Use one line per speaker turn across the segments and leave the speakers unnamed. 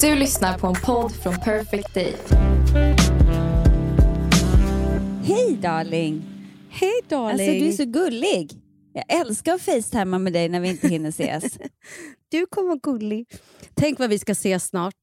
Du lyssnar på en podd från Perfect Day.
Hej darling!
Hej darling!
Alltså du är så gullig. Jag älskar att facetimea med dig när vi inte hinner ses.
du kommer vara gullig. Tänk vad vi ska ses snart.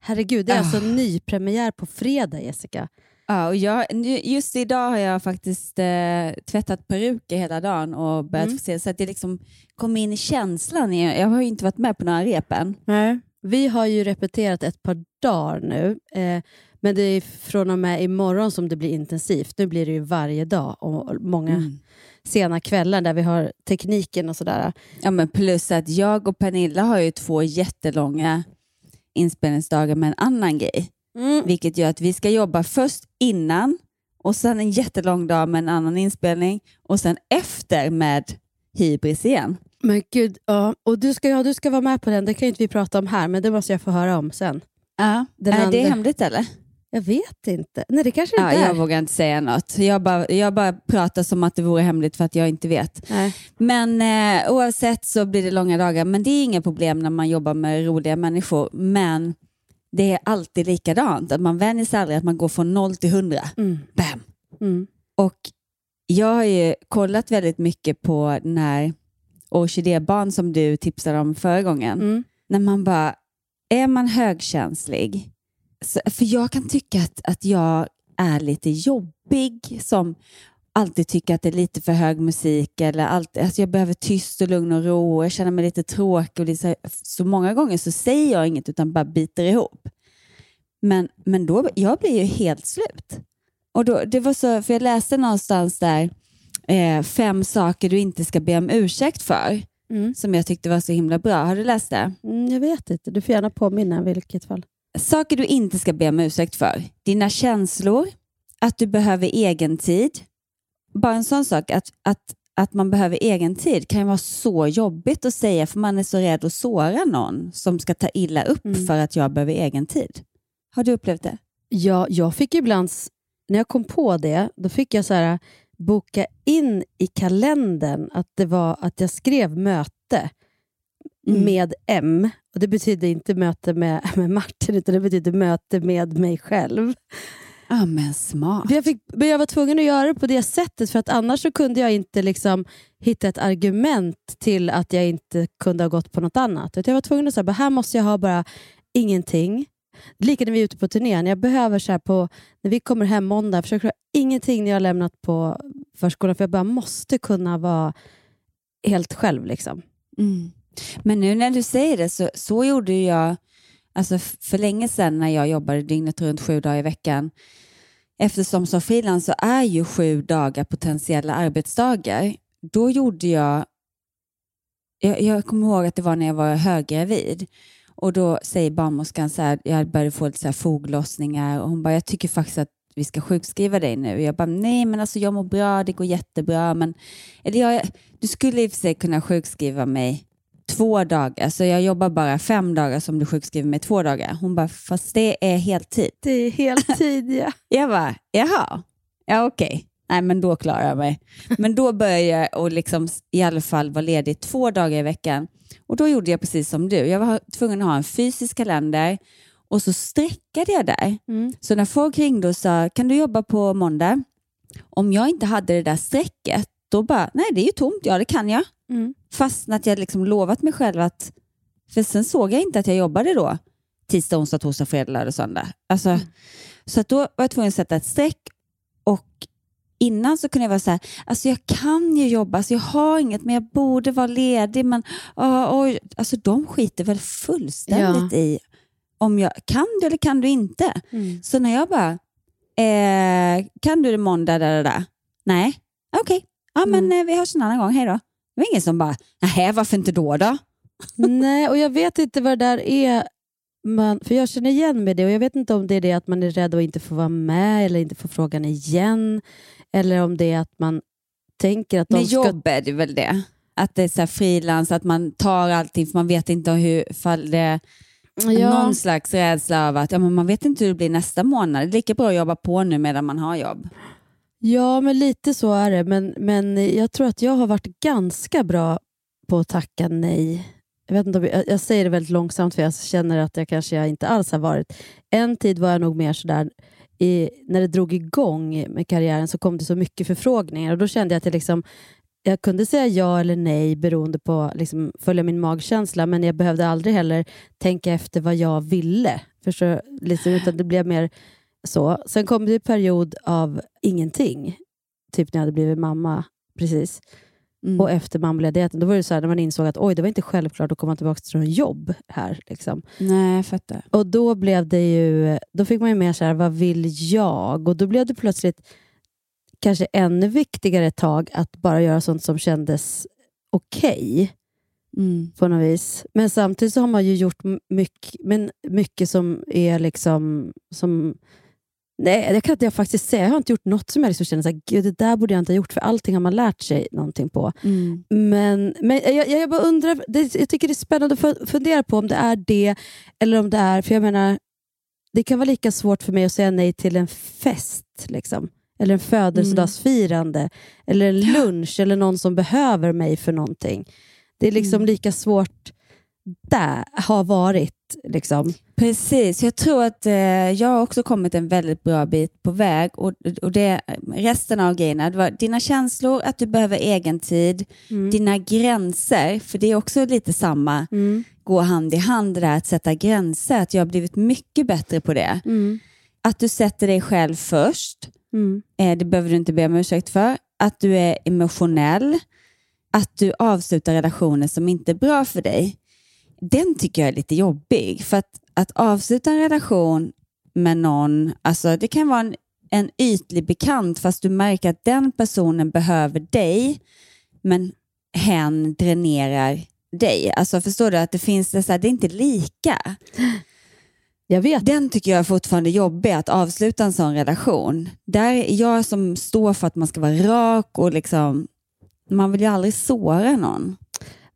Herregud, det är alltså
Ah.
nypremiär på fredag Jessica.
Ja, och jag, just idag har jag faktiskt eh, tvättat peruker hela dagen och börjat
Mm.
få se så att jag liksom kom in i känslan. Jag, jag har ju inte varit med på några repen.
Nej. Vi har ju repeterat ett par dagar nu, eh, men det är från och med imorgon som det blir intensivt. Nu blir det ju varje dag och många
Mm.
sena kvällar där vi har tekniken och sådär.
Ja, men plus att jag och Pernilla har ju två jättelånga inspelningsdagar med en annan grej.
Mm.
Vilket gör att vi ska jobba först innan och sen en jättelång dag med en annan inspelning och sen efter med Hybris igen.
Men gud, ja. Och du ska, ja, du ska vara med på den, det kan ju inte vi prata om här, men det måste jag få höra om sen.
Ja,
Den
är det hemligt eller?
Jag vet inte. Nej, det kanske
Ja,
inte
jag
är.
vågar inte säga något. Jag bara, jag bara pratar som att det vore hemligt för att jag inte vet.
Nej.
Men eh, oavsett så blir det långa dagar. Men det är inga problem när man jobbar med roliga människor. Men det är alltid likadant. Att man vänjer sig aldrig att man går från noll till hundra.
Mm.
Bam!
Mm.
Och jag har ju kollat väldigt mycket på den här orkidébarn som du tipsade om förra gången.
Mm.
När man bara, är man högkänslig? Så, för jag kan tycka att, att jag är lite jobbig som alltid tycker att det är lite för hög musik eller alltid, alltså jag behöver tyst och lugn och ro och jag känner mig lite tråkig. Och lite så, så många gånger så säger jag inget utan bara biter ihop. Men, men då, jag blir ju helt slut. Och då, det var så, för jag läste någonstans där eh, fem saker du inte ska be om ursäkt för
Mm.
som jag tyckte var så himla bra. Har du läst det?
Mm, jag vet inte, du får gärna påminna i vilket fall.
Saker du inte ska be om ursäkt för. Dina känslor, att du behöver egen tid. Bara en sån sak, att, att, att man behöver egen tid kan ju vara så jobbigt att säga för man är så rädd att såra någon som ska ta illa upp
Mm.
för att jag behöver egen tid. Har du upplevt det?
Ja, jag fick ibland, när jag kom på det, då fick jag så här, boka in i kalendern att, det var, att jag skrev möte
Mm.
med M. Och Det betyder inte möte med, med Martin, utan det betyder möte med mig själv.
Ja, men smart.
Jag, fick, men jag var tvungen att göra det på det sättet, för att annars kunde jag inte liksom hitta ett argument till att jag inte kunde ha gått på något annat. Jag var tvungen att säga, här måste jag ha bara ingenting. Lika när vi är ute på turnén. Jag behöver så här på, när vi kommer hem måndag, jag försöker ha ingenting när jag har lämnat på förskolan, för jag bara måste kunna vara helt själv. Liksom.
Mm. Men nu när du säger det så, så gjorde ju jag alltså för länge sedan när jag jobbade dygnet runt sju dagar i veckan. Eftersom som frilans så är ju sju dagar potentiella arbetsdagar. Då gjorde jag, jag, jag kommer ihåg att det var när jag var höggravid och då säger barnmorskan så här, jag började få lite så här foglossningar och hon bara, jag tycker faktiskt att vi ska sjukskriva dig nu. Jag bara, nej men alltså jag mår bra, det går jättebra, men eller jag, du skulle i och för sig kunna sjukskriva mig två dagar, så jag jobbar bara fem dagar som du sjukskriver mig två dagar. Hon bara, fast det är heltid.
Det är heltid, ja.
Jag bara, jaha, ja okej. Nej, men då klarar jag mig. Men då började jag och liksom i alla fall vara ledig två dagar i veckan. Och då gjorde jag precis som du. Jag var tvungen att ha en fysisk kalender och så sträckade jag där.
Mm.
Så när folk ringde och sa, kan du jobba på måndag? Om jag inte hade det där strecket, då bara, nej det är ju tomt, ja det kan jag.
Mm.
Fastän att jag liksom lovat mig själv att, för sen såg jag inte att jag jobbade då tisdag, onsdag, torsdag, fredag, lördag, söndag. Alltså, Så att då var jag tvungen att sätta ett streck och innan så kunde jag vara så här, alltså jag kan ju jobba, alltså jag har inget men jag borde vara ledig men oh, oj, alltså de skiter väl fullständigt i om jag kan du eller kan du inte.
Mm.
Så när jag bara, eh, kan du det måndag där och där? Nej, okej, ja men
Mm.
eh, vi hörs en annan gång, hej då. Det var ingen som bara, nej varför inte då då?
Nej, och jag vet inte vad det där är. Man, för jag känner igen mig det och jag vet inte om det är det att man är rädd att inte få vara med eller inte få frågan igen. Eller om det är att man tänker att de
Med
ska...
jobb är det väl det. Att det är så frilans, att man tar allting för man vet inte hur, fall det är
Ja.
någon slags rädsla av att ja, men man vet inte hur det blir nästa månad. Det är lika bra att jobba på nu medan man har jobb.
Ja, men lite så är det. Men, men jag tror att jag har varit ganska bra på att tacka nej. Jag, vet inte om jag, jag säger det väldigt långsamt för jag känner att jag kanske jag inte alls har varit. En tid var jag nog mer sådär, i, när det drog igång med karriären så kom det så mycket förfrågningar och då kände jag att jag, liksom, jag kunde säga ja eller nej beroende på liksom, följa min magkänsla men jag behövde aldrig heller tänka efter vad jag ville. Förstår, liksom, utan det blev mer så. Sen kom det en period av ingenting. Typ när jag hade blivit mamma precis.
Mm.
Och efter mammaledigheten, då var det så här, när man insåg att oj, det var inte självklart att komma tillbaka till något jobb här. Liksom.
Nej, jag fattar.
Och då blev det ju, då fick man ju mer så här, vad vill jag? Och då blev det plötsligt kanske ännu viktigare ett tag att bara göra sånt som kändes okej
Mm.
på något vis. Men samtidigt så har man ju gjort mycket, men mycket som är liksom... Som, nej, det kan jag faktiskt säga. Jag har inte gjort något som jag liksom känner Gud, det där borde jag inte ha gjort, för allting har man lärt sig någonting på.
Mm.
Men, men jag, jag bara undrar, det, jag tycker det är spännande att fu- fundera på om det är det, eller om det är, för jag menar, det kan vara lika svårt för mig att säga nej till en fest, liksom. eller en födelsedagsfirande, eller en lunch, eller någon som behöver mig för någonting. Det är liksom
Mm.
lika svårt där, har varit. Liksom.
Precis, jag tror att eh, jag har också kommit en väldigt bra bit på väg. Och, och det, resten av grejerna, det var dina känslor, att du behöver egen tid,
Mm.
dina gränser, för det är också lite samma,
Mm.
gå hand i hand det där att sätta gränser, att jag har blivit mycket bättre på det.
Mm.
Att du sätter dig själv först,
Mm.
eh, det behöver du inte be om ursäkt för. Att du är emotionell, att du avslutar relationer som inte är bra för dig. Den tycker jag är lite jobbig. För att, att avsluta en relation med någon, alltså det kan vara en, en ytlig bekant fast du märker att den personen behöver dig men hen dränerar dig. Alltså förstår du att det finns, det, så här, det är inte lika.
Jag vet.
Den tycker jag är fortfarande jobbig, att avsluta en sån relation. Där är jag som står för att man ska vara rak och liksom, man vill ju aldrig såra någon.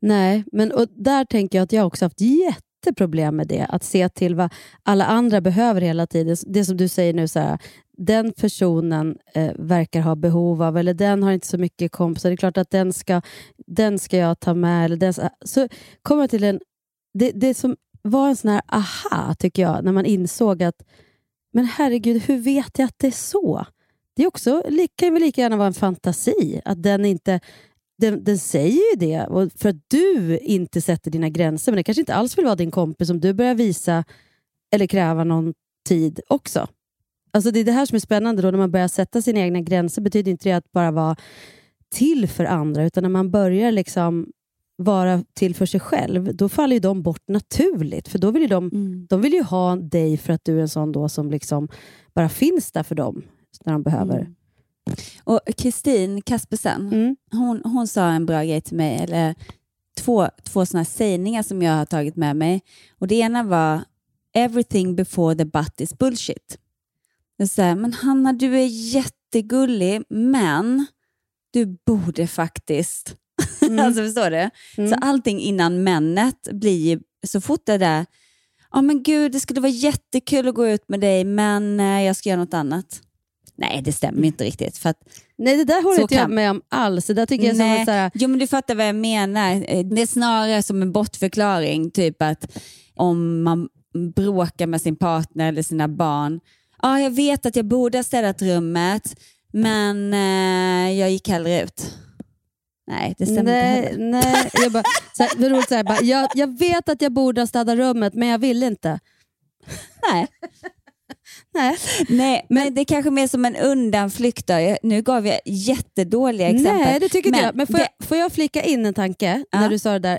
Nej, men och där tänker jag att jag också haft jätteproblem med det. Att se till vad alla andra behöver hela tiden. Det som du säger nu, så här, den personen eh, verkar ha behov av, eller den har inte så mycket kompisar. Det är klart att den ska, den ska jag ta med. Eller den, ska- eh, så kommer jag till en... Det, det som var en sån här aha, tycker jag, när man insåg att men herregud, hur vet jag att det är så? Det är också, kan ju lika gärna vara en fantasi. Att den inte den, den säger ju det för att du inte sätter dina gränser. Men det kanske inte alls vill vara din kompis om du börjar visa eller kräva någon tid också. Alltså Det är det här som är spännande då när man börjar sätta sina egna gränser. betyder inte det att bara vara till för andra, utan när man börjar liksom vara till för sig själv, då faller ju de bort naturligt. För då vill de, de vill ju ha dig för att du är en sån då som liksom bara finns där för dem när de behöver.
Mm. Och Kristin Kaspersen,
Mm.
hon, hon sa en bra grej till mig, eller två, två sådana sägningar som jag har tagit med mig. Och Det ena var “Everything before the but is bullshit”. Så här, men Hanna, du är jättegullig, men du borde faktiskt... alltså förstår du?
Mm.
Så allting innan männet blir så fort det där, ja men gud, det skulle vara jättekul att gå ut med dig, men eh, jag ska göra något annat. Nej, det stämmer inte riktigt. För att,
Nej, det där håller inte jag
kan-
med om alls. Det där tycker jag som
nej,
så här,
jo, men du fattar vad jag menar. Det är snarare som en bortförklaring, typ att om man bråkar med sin partner eller sina barn. Ja, jag vet att jag borde ha städat rummet, men eh, jag gick hellre ut. Nej, det stämmer inte
Nej,
heller.
nej. Jag, bara, så här, det är roligt så här, bara, jag, jag vet att jag borde ha städat rummet, men jag vill inte.
Nej.
Nej,
Nej, men det är kanske mer som en undanflykt. Då. Nu gav jag jättedåliga exempel.
nej det tycker inte
Men
jag. Men får,
det-
jag. får jag flika in en tanke
Ja.
när du sa det där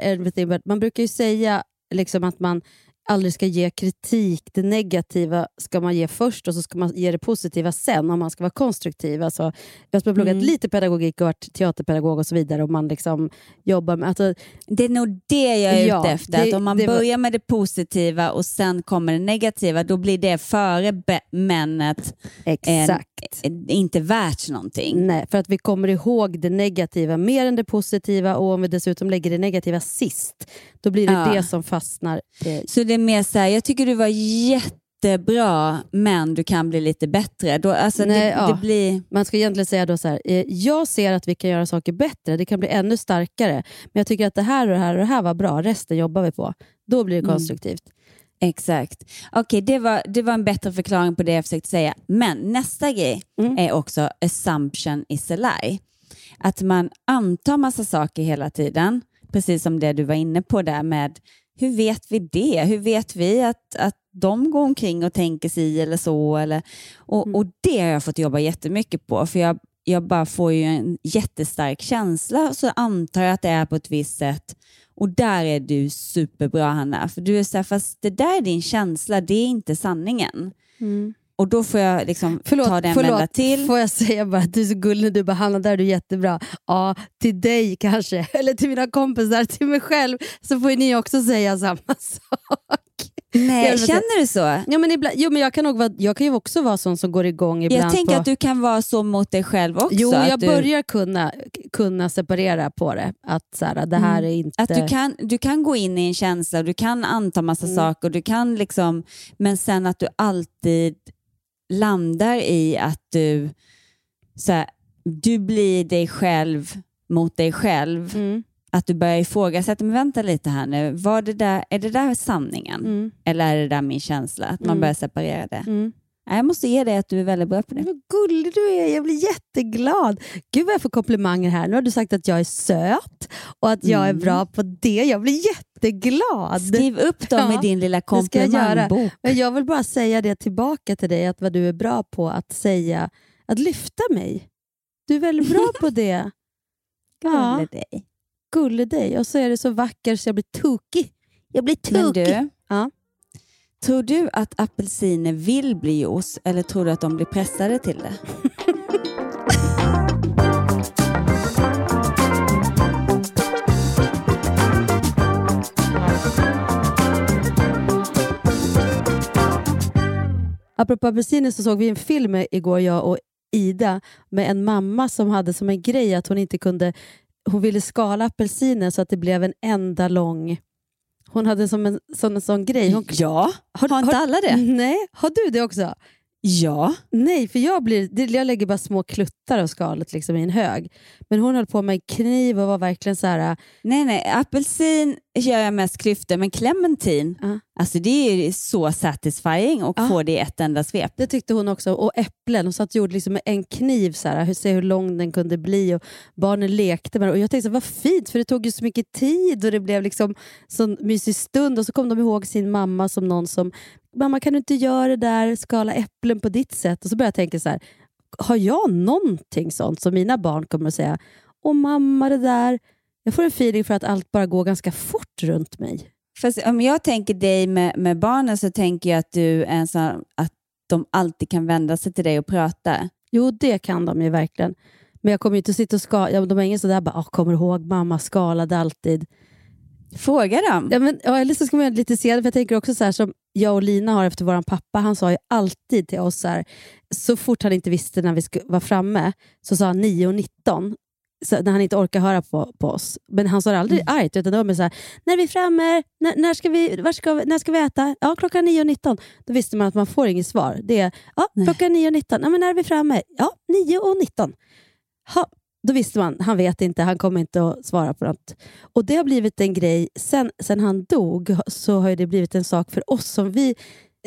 Man brukar ju säga liksom att man aldrig ska ge kritik. Det negativa ska man ge först och så ska man ge det positiva sen om man ska vara konstruktiv. Alltså, jag har pluggat
Mm.
lite pedagogik och varit teaterpedagog och så vidare. Och man liksom jobbar med... Alltså,
Det är nog det jag är
Ja,
ute efter.
det-
att om man börjar med det positiva och sen kommer det negativa, då blir det före männet
exakt.
eh, inte värt någonting.
Nej, för att vi kommer ihåg det negativa mer än det positiva och om vi dessutom lägger det negativa sist, då blir det
Ja.
det som fastnar. Eh,
Så det är mer så här, jag tycker du var jättebra, men du kan bli lite bättre. Då, alltså
Nej,
det,
ja.
det blir...
Man ska egentligen säga då så här, eh, jag ser att vi kan göra saker bättre, det kan bli ännu starkare, men jag tycker att det här och det här och det här var bra, resten jobbar vi på. Då blir det
Mm.
konstruktivt.
Exakt. Okej, det, var, det var en bättre förklaring på det jag försökte säga. Men nästa grej
Mm.
är också assumption is a lie. Att man antar massa saker hela tiden, precis som det du var inne på där med hur vet vi det? Hur vet vi att, att de går omkring och tänker sig eller så? Eller, och,
Mm.
och det har jag fått jobba jättemycket på, för jag, jag bara får ju en jättestark känsla och så antar jag att det är på ett visst sätt. Och där är du superbra Hanna, för du är så här, fast det där är din känsla, det är inte sanningen. Och då får jag liksom
Förlåt,
ta det en vända
förlåt.
till.
får jag säga bara att du är så gullig du bara Hanna, där är du jättebra. Ja, till dig kanske, eller till mina kompisar, till mig själv, så får ju ni också säga samma sak.
Nej, känner du så?
Ja, men ibland, jo, men jag, kan nog vara, jag kan ju också vara sån som går igång ibland.
Jag tänker
på,
att du kan vara så mot dig själv också.
Jo, jag
du,
börjar kunna, kunna separera på det. Att så här, det här är inte...
Att du kan, du kan gå in i en känsla, du kan anta massa
Mm.
saker, du kan liksom, men sen att du alltid landar i att du, så här, du blir dig själv mot dig själv.
Mm,
Att du börjar ifrågasätta, men vänta lite här nu, var det där, är det där sanningen?
mm,
Eller är det där min känsla? Att man
Mm.
börjar separera det. Jag måste ge dig att du är väldigt bra på det.
Vad gullig du är, jag blir jätteglad. Gud vad jag får komplimanger här. Nu har du sagt att jag är söt och att jag är
Mm.
bra på det. Jag blir jätteglad.
Skriv upp dem
Ja,
i din lilla
jag
komplimangbok.
Men jag vill bara säga det tillbaka till dig, att vad du är bra på att säga, att lyfta mig. Du är väldigt bra på det. Ja.
Gulle dig.
Gullig dig. Och så är det så vacker så jag blir tokig. Jag blir
Men
tokig.
du,
Ja
tror du att apelsiner vill bli juice eller tror du att de blir pressade till det?
Apropå apelsiner så såg vi en film igår, jag och Ida, med en mamma som hade som en grej att hon inte kunde... Hon ville skala apelsiner så att det blev en enda lång... Hon hade som en sån, en sån grej. Hon,
Ja, har, inte alla det?
Nej, har du det också?
Ja.
Nej, för jag, blir, jag lägger bara små kluttar av skalet liksom i en hög. Men hon höll på med en kniv och var verkligen så här...
Nej, nej. Apelsin gör jag mest klyftor, men clementin,
Ja.
alltså det är så satisfying att
Ja.
få det i ett enda svep.
Det tyckte hon också. Och äpplen. Hon satt och gjorde liksom med en kniv, så här, hur, se hur lång den kunde bli. Och barnen lekte med det. Och jag tänkte, så, här, vad fint, för det tog ju så mycket tid och det blev liksom sån mysig stund. Och så kom de ihåg sin mamma som någon som, mamma kan du inte göra det där, skala äpplen på ditt sätt? Och så började jag tänka så här, har jag någonting sånt som mina barn kommer att säga, åh mamma det där. Jag får en feeling för att allt bara går ganska fort runt mig.
Fast om jag tänker dig med, med barnen så tänker jag att du är en sån att de alltid kan vända sig till dig och prata.
Jo, det kan de ju verkligen. Men jag kommer inte sitta och skala. Ja, de är ingen sådär bara, "Åh, kommer du ihåg mamma skalade alltid.
Fråga dem.
Ja, men, ja, eller så ska man göra det lite senare, för jag tänker också så här som jag och Lina har efter vår pappa. Han sa ju alltid till oss, så, här, så fort han inte visste när vi skulle vara framme, så sa han 9 och 19. Så, när han inte orkar höra på, på oss. Men han sa det aldrig argt, utan det var mer så här, när är vi framme? När, när, ska vi, var ska när ska vi äta? Ja, klockan 9 och 19. Då visste man att man får inget svar. Det är, ja, klockan 9 och 19. Ja, men när är vi framme? Ja, 9 och 19. Ha, då visste man, han vet inte, han kommer inte att svara på något. Och det har blivit en grej, sen, sen han dog så har det blivit en sak för oss som vi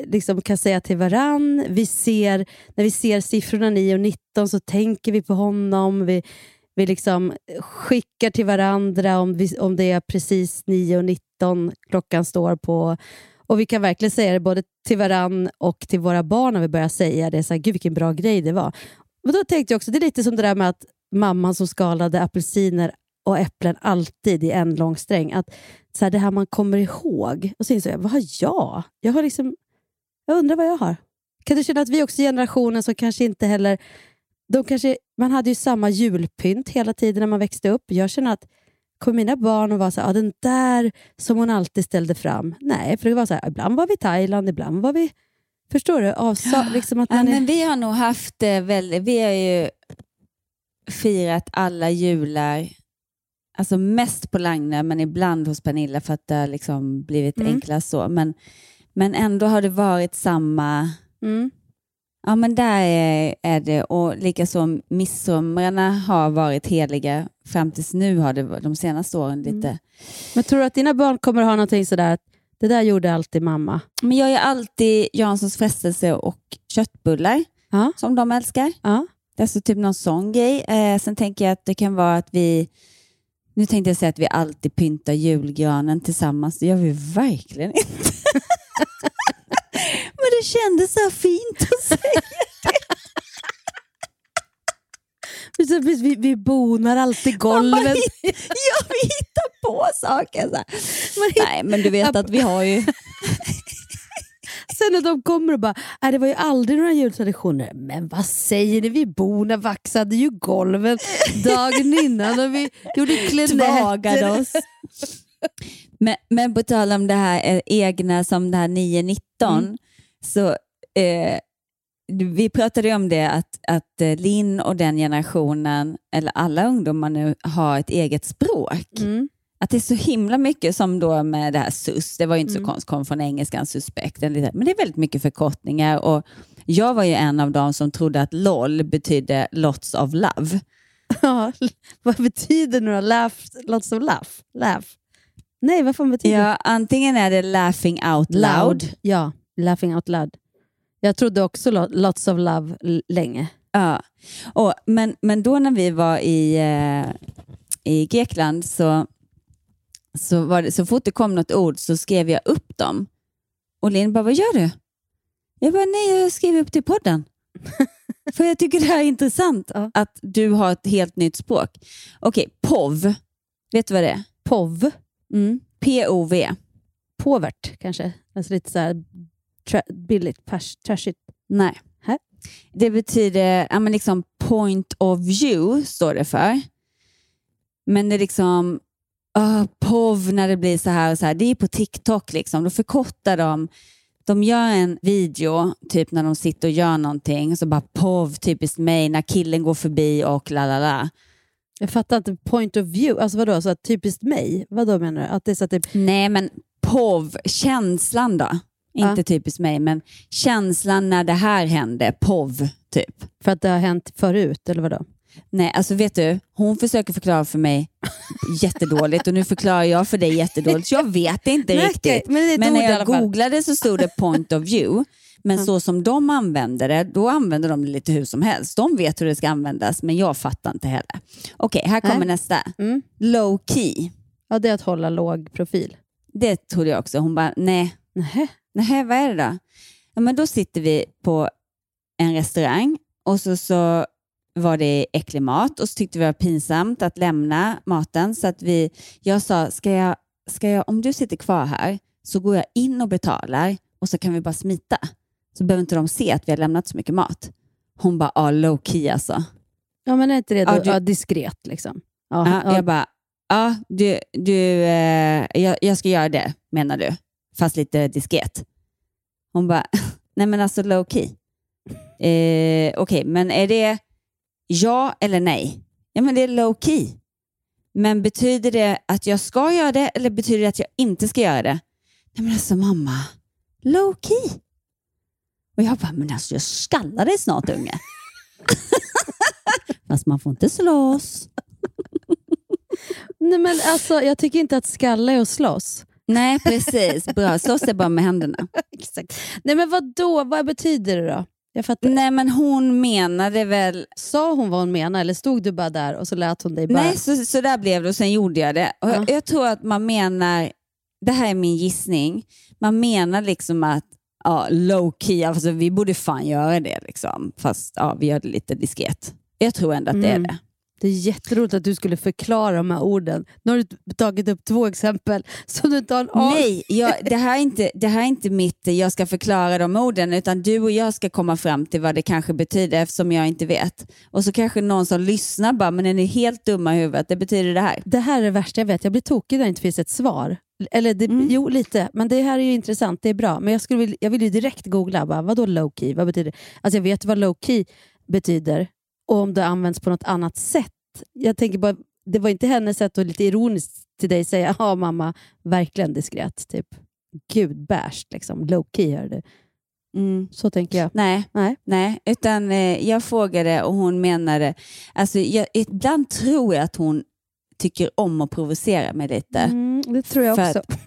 eh, liksom kan säga till varann. Vi ser, när vi ser siffrorna 9 och 19 så tänker vi på honom. Vi, vi liksom skickar till varandra om, vi, om det är precis 9 och 19 klockan står på. Och vi kan verkligen säga det både till varann och till våra barn när vi börjar säga det. Så här, Gud vilken bra grej det var. Men då tänkte jag också, det är lite som det där med att mamman som skalade apelsiner och äpplen alltid i en lång sträng. Att så här, Det här man kommer ihåg. Och så inser jag, vad har jag? Jag, har liksom, jag undrar vad jag har. Kan du känna att vi också är generationen som kanske inte heller... De kanske, man hade ju samma julpynt hela tiden när man växte upp. Jag känner att kommer mina barn att vara så här, ah, den där som hon alltid ställde fram. Nej, för det var så här, ibland var vi i Thailand, ibland var vi... Förstår du? Avsa, liksom att
Ja,
man är,
men vi har nog haft det väldigt... Vi har ju firat alla jular, alltså mest på Lagne, men ibland hos Pernilla för att det har liksom blivit
Mm.
enklast så. Men, men ändå har det varit samma...
mm.
Ja, men där är, är det. Och likaså midsomrarna har varit heliga. Fram tills nu har det de senaste åren
Mm.
lite.
Men tror du att dina barn kommer ha någonting sådär, att det där gjorde alltid mamma?
Men jag gör alltid Janssons frestelse och köttbullar
Ja.
som de älskar.
Ja.
Det alltså typ någon sån grej. Eh, sen tänker jag att det kan vara att vi... Nu tänkte jag säga att vi alltid pyntar julgranen tillsammans. Det gör vi verkligen inte. Men det kändes så fint att säga.
Precis, precis, Vi, vi bonar alltid golven.
ja, vi hittar på saker. Så här. Nej, men du vet att vi har ju...
Sen när de kommer och bara, "Nej, det var ju aldrig några jultraditioner. Men vad säger ni? Vi bonar vaxade ju golven dagen innan och vi gjorde klenetter.
oss. Men, men på tal om det här egna som det här 919
Mm.
så eh, vi pratade ju om det att, att eh, Linn och den generationen, eller alla ungdomar nu, har ett eget språk.
Mm.
Att det är så himla mycket som då med det här sus, det var ju inte
Mm.
så konstigt, kom från engelskan suspekt, men det är väldigt mycket förkortningar och jag var ju en av dem som trodde att LOL betydde lots of love.
Ja, vad betyder några laugh, lots of laugh? laugh? Nej, vad fan betyder
Ja, antingen är det laughing out loud,
Ja, laughing out loud. Jag trodde också lo- lots of love länge.
Ja, och, men, men då när vi var i, eh, i Grekland så, så, var det, så fort det kom något ord så skrev jag upp dem. Och Linn bara, vad gör du? Jag bara, nej jag skriver upp till podden. För jag tycker det här är intressant
Ja.
att du har ett helt nytt språk. Okej, POV. Vet du vad det är?
POV,
Mm. P-O-V.
påvert kanske. Alltså lite så här billigt, trashigt.
Nej.
Här.
Det betyder ja, men liksom point of view, står det för. Men det är liksom uh, POV när det blir så här och så här. Det är på TikTok, liksom. då förkortar de. De gör en video, typ när de sitter och gör någonting, så bara POV, typiskt mig, när killen går förbi och la la la.
Jag fattar inte. Point of view, alltså vadå? Så att typiskt mig? Vad då menar du? Att det är så det,
Nej, men POV, känslan då.
Ja.
Inte typiskt mig, men känslan när det här hände, POV, typ.
för att det har hänt förut, eller vadå?
Nej, alltså vet du, hon försöker förklara för mig jättedåligt och nu förklarar jag för dig jättedåligt. Jag vet inte
Nej,
riktigt.
men
Men när jag googlade så stod det point of view. Men
Ja.
så som de använder det, då använder de det lite hur som helst. De vet hur det ska användas, men jag fattar inte heller. Okej, här kommer
Nej.
nästa.
Mm.
Low key.
Ja, det är att hålla låg profil.
Det trodde jag också. Hon bara, nej,
Nähä.
Nej, vad är det då? Ja, men då sitter vi på en restaurang och så, så var det äcklig mat och så tyckte vi det var pinsamt att lämna maten. Så att vi, jag sa, ska jag, ska jag, om du sitter kvar här så går jag in och betalar och så kan vi bara smita. Så behöver inte de se att vi har lämnat så mycket mat. Hon bara, ja, low key alltså.
Ja, men är inte det då,
Ja, du-
ja, diskret? Liksom. Ja,
Ja,
ja.
Jag bara, ja, du, du, eh, jag, jag ska göra det, menar du? Fast lite diskret. Hon bara, nej men alltså low key. Eh, Okej, men är det ja eller nej? Ja, men det är low key. Men betyder det att jag ska göra det eller betyder det att jag inte ska göra det? Nej men alltså mamma, low key. Och jag bara, men alltså jag skallar dig snart unge. Fast man får inte slåss.
Nej, men alltså, jag tycker inte att skalla är att slåss.
Nej, precis. Bra. Slåss är bara med händerna.
Exakt. Nej, men vad då? Vad betyder det då? Jag fattar.
Nej, men hon menade väl...
Sa hon vad hon menade eller stod du bara där och så lät hon dig bara...
Nej, så, så där blev det och sen gjorde jag det.
Ja.
jag, jag tror att man menar, det här är min gissning, man menar liksom att ja, low key, alltså vi borde fan göra det liksom. Fast ja, vi gör det lite diskret. Jag tror ändå att det är
Mm.
det.
Det är jätteroligt att du skulle förklara de här orden. Nu har du tagit upp två exempel som du inte har en aning
Nej, jag, det, här är inte, det här är inte mitt jag ska förklara de orden, utan du och jag ska komma fram till vad det kanske betyder eftersom jag inte vet. Och så kanske någon som lyssnar bara, men är ni helt dumma i huvudet? Det betyder det här.
Det här är det värsta jag vet. Jag blir tokig när det inte finns ett svar. Eller det,
Mm.
Jo, lite. Men det här är ju intressant. Det är bra. Men jag, skulle, vilja- jag vill ju direkt googla. Bara, vadå low key? Vad betyder det? Alltså jag vet vad low key betyder och om det används på något annat sätt. Jag tänker bara, det var inte hennes sätt att lite ironiskt till dig säga ja mamma, verkligen diskret. Typ. Gud, bärst. Liksom. Low key hör du.
Mm.
Så tänker jag.
Nej,
Nej.
nej, utan eh, jag frågade och hon menade, alltså jag, ibland tror jag att hon tycker om att provocera mig lite.
Mm, det tror jag
För
också.
att-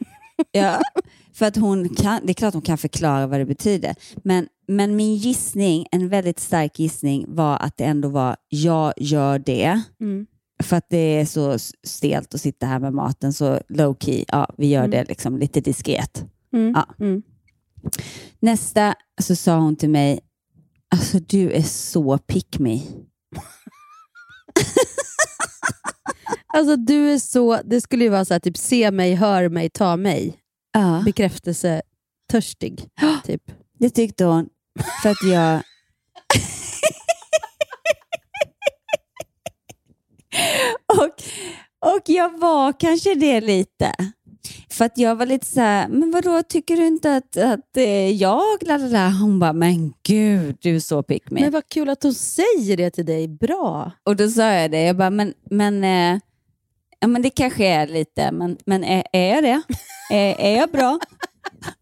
Ja, för att hon kan, det är klart hon kan förklara vad det betyder. Men, men min gissning, en väldigt stark gissning, var att det ändå var jag gör det.
Mm.
För att det är så stelt att sitta här med maten, så low key, ja, vi gör
Mm.
det liksom lite diskret.
Mm.
Ja.
Mm.
Nästa så sa hon till mig, alltså du är så pick me.
Alltså du är så, det skulle ju vara så här, typ se mig, hör mig, ta mig.
Ja,
Bekräftelse törstig. Typ.
det tyckte hon. För att jag... och, och jag var kanske det lite. För att jag var lite så här, men vadå, tycker du inte att, att eh, jag, lalala. Hon bara, men gud, du är så pick me.
Men vad kul att hon säger det till dig. Bra.
Och då sa jag det, jag bara, men, men, eh, ja, men det kanske är lite, men, men är, är jag det? är, är jag bra?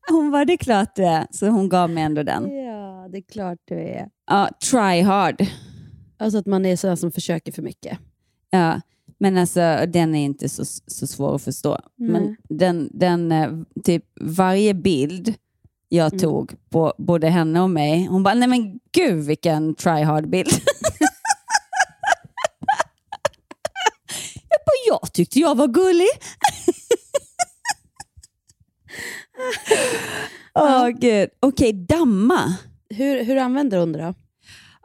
Hon var det är klart du är, så hon gav mig ändå den.
Ja, det är klart du är.
Ja, try hard.
Alltså att man är sån som försöker för mycket.
Ja, men alltså den är inte så, så svår att förstå.
Nej.
Men den, den, eh, typ varje bild jag
Mm.
tog på både henne och mig, hon bara, nej men gud vilken try hard bild. jag tyckte jag var gullig. Åh gud. Okej, damma.
Hur, hur använder hon det då?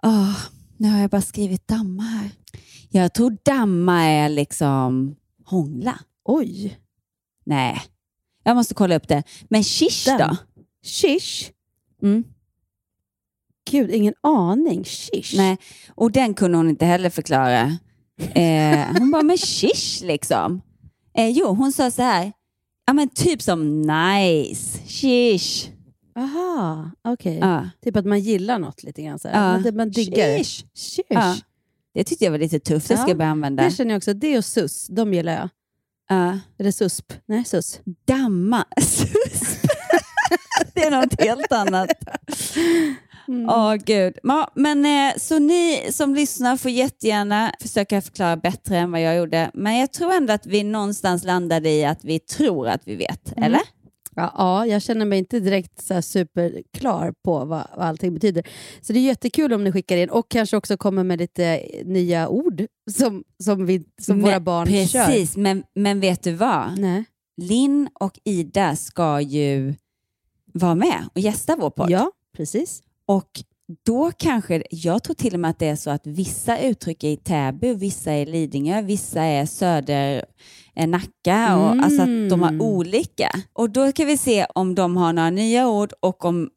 Åh, nu har jag bara skrivit damma här. Jag tror damma är liksom hångla.
Oj.
Nej, jag måste kolla upp det. Men shish
Den.
då?
Shish?
Mm.
Gud, ingen aning. Shish?
Nej, och den kunde hon inte heller förklara. Eh, hon bara, men shish liksom. Eh, jo, hon sa så här. Ja, men typ som nice, shish.
Aha, okej.
Ja.
Typ att man gillar något lite grann. Så här.
Ja.
Man, man diggar det.
Shish.
Shish.
Ja. Det tyckte jag var lite tufft, det ska
Ja,
jag börja använda.
Det känner jag också. Det och sus, de gillar jag.
Ja.
Eller susp? Nej, sus.
Damma. Susp. det är något helt annat.
Mm.
Åh gud. Ja, men, eh, så ni som lyssnar får jättegärna försöka förklara bättre än vad jag gjorde. Men jag tror ändå att vi någonstans landade i att vi tror att vi vet.
Mm.
Eller?
Ja, ja, jag känner mig inte direkt så superklar på vad, vad allting betyder. Så det är jättekul om ni skickar in och kanske också kommer med lite nya ord som, som, vi, som våra
Men-
barn kör.
Precis, men, men vet du vad?
Nej.
Linn och Ida ska ju vara med och gästa vår podd.
Ja, precis.
Och då kanske, jag tror till och med att det är så att vissa uttryck är i Täby, vissa är i Lidingö, vissa är söder eh, Nacka, och,
Mm.
alltså att de har olika. Och då kan vi se om de har några nya ord och om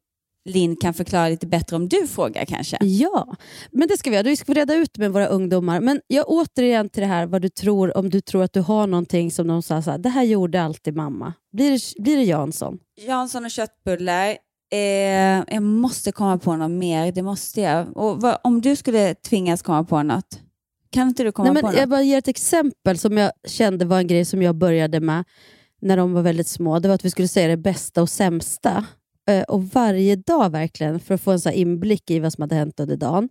Linn kan förklara lite bättre om du frågar kanske.
Ja, men det ska vi göra. Vi ska reda ut med våra ungdomar. Men jag återigen till det här vad du tror, om du tror att du har någonting som de sa så här, det här gjorde alltid mamma. Blir det, blir det Jansson?
Jansson och köttbullar. Eh, jag måste komma på något mer, det måste jag. Och vad, om du skulle tvingas komma på något, kan inte du komma
Nej, men
på något?
jag bara ger ett exempel som jag kände var en grej som jag började med när de var väldigt små. Det var att vi skulle säga det bästa och sämsta. Eh, Och varje dag verkligen, för att få en så inblick i vad som hade hänt under dagen.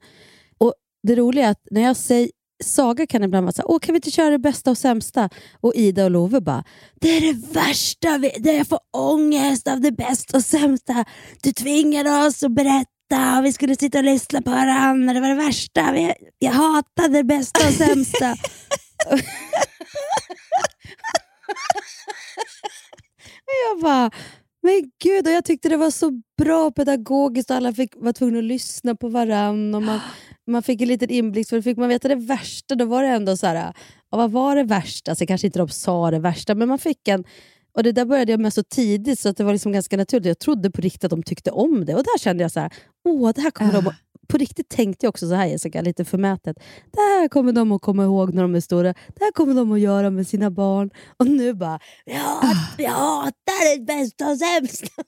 Och Det roliga är att när jag säger Saga kan ibland vara så här, Åh, kan vi inte köra det bästa och sämsta? Och Ida och Love bara, det är det värsta, vi- det jag får ångest av det bästa och sämsta. Du tvingade oss att berätta och vi skulle sitta och lyssna på varandra. Det var det värsta. Vi- Jag hatade det bästa och sämsta. Och jag bara, men gud, och jag tyckte det var så bra pedagogiskt och alla fick, var tvungna att lyssna på varandra. Och man, man fick en liten inblick, för då fick man veta det värsta. Då var det ändå så här, ja, vad var det värsta? Alltså, kanske inte de sa det värsta, men man fick en... Och Det där började jag med så tidigt så att det var liksom ganska naturligt. Jag trodde på riktigt att de tyckte om det. Och där kände jag så här, åh, det här kommer de att... På riktigt tänkte jag också så här Jessica, lite förmätet. Det här kommer de att komma ihåg när de är stora. Det här kommer de att göra med sina barn. Och nu bara, ja, jag hatar det bästa och sämsta.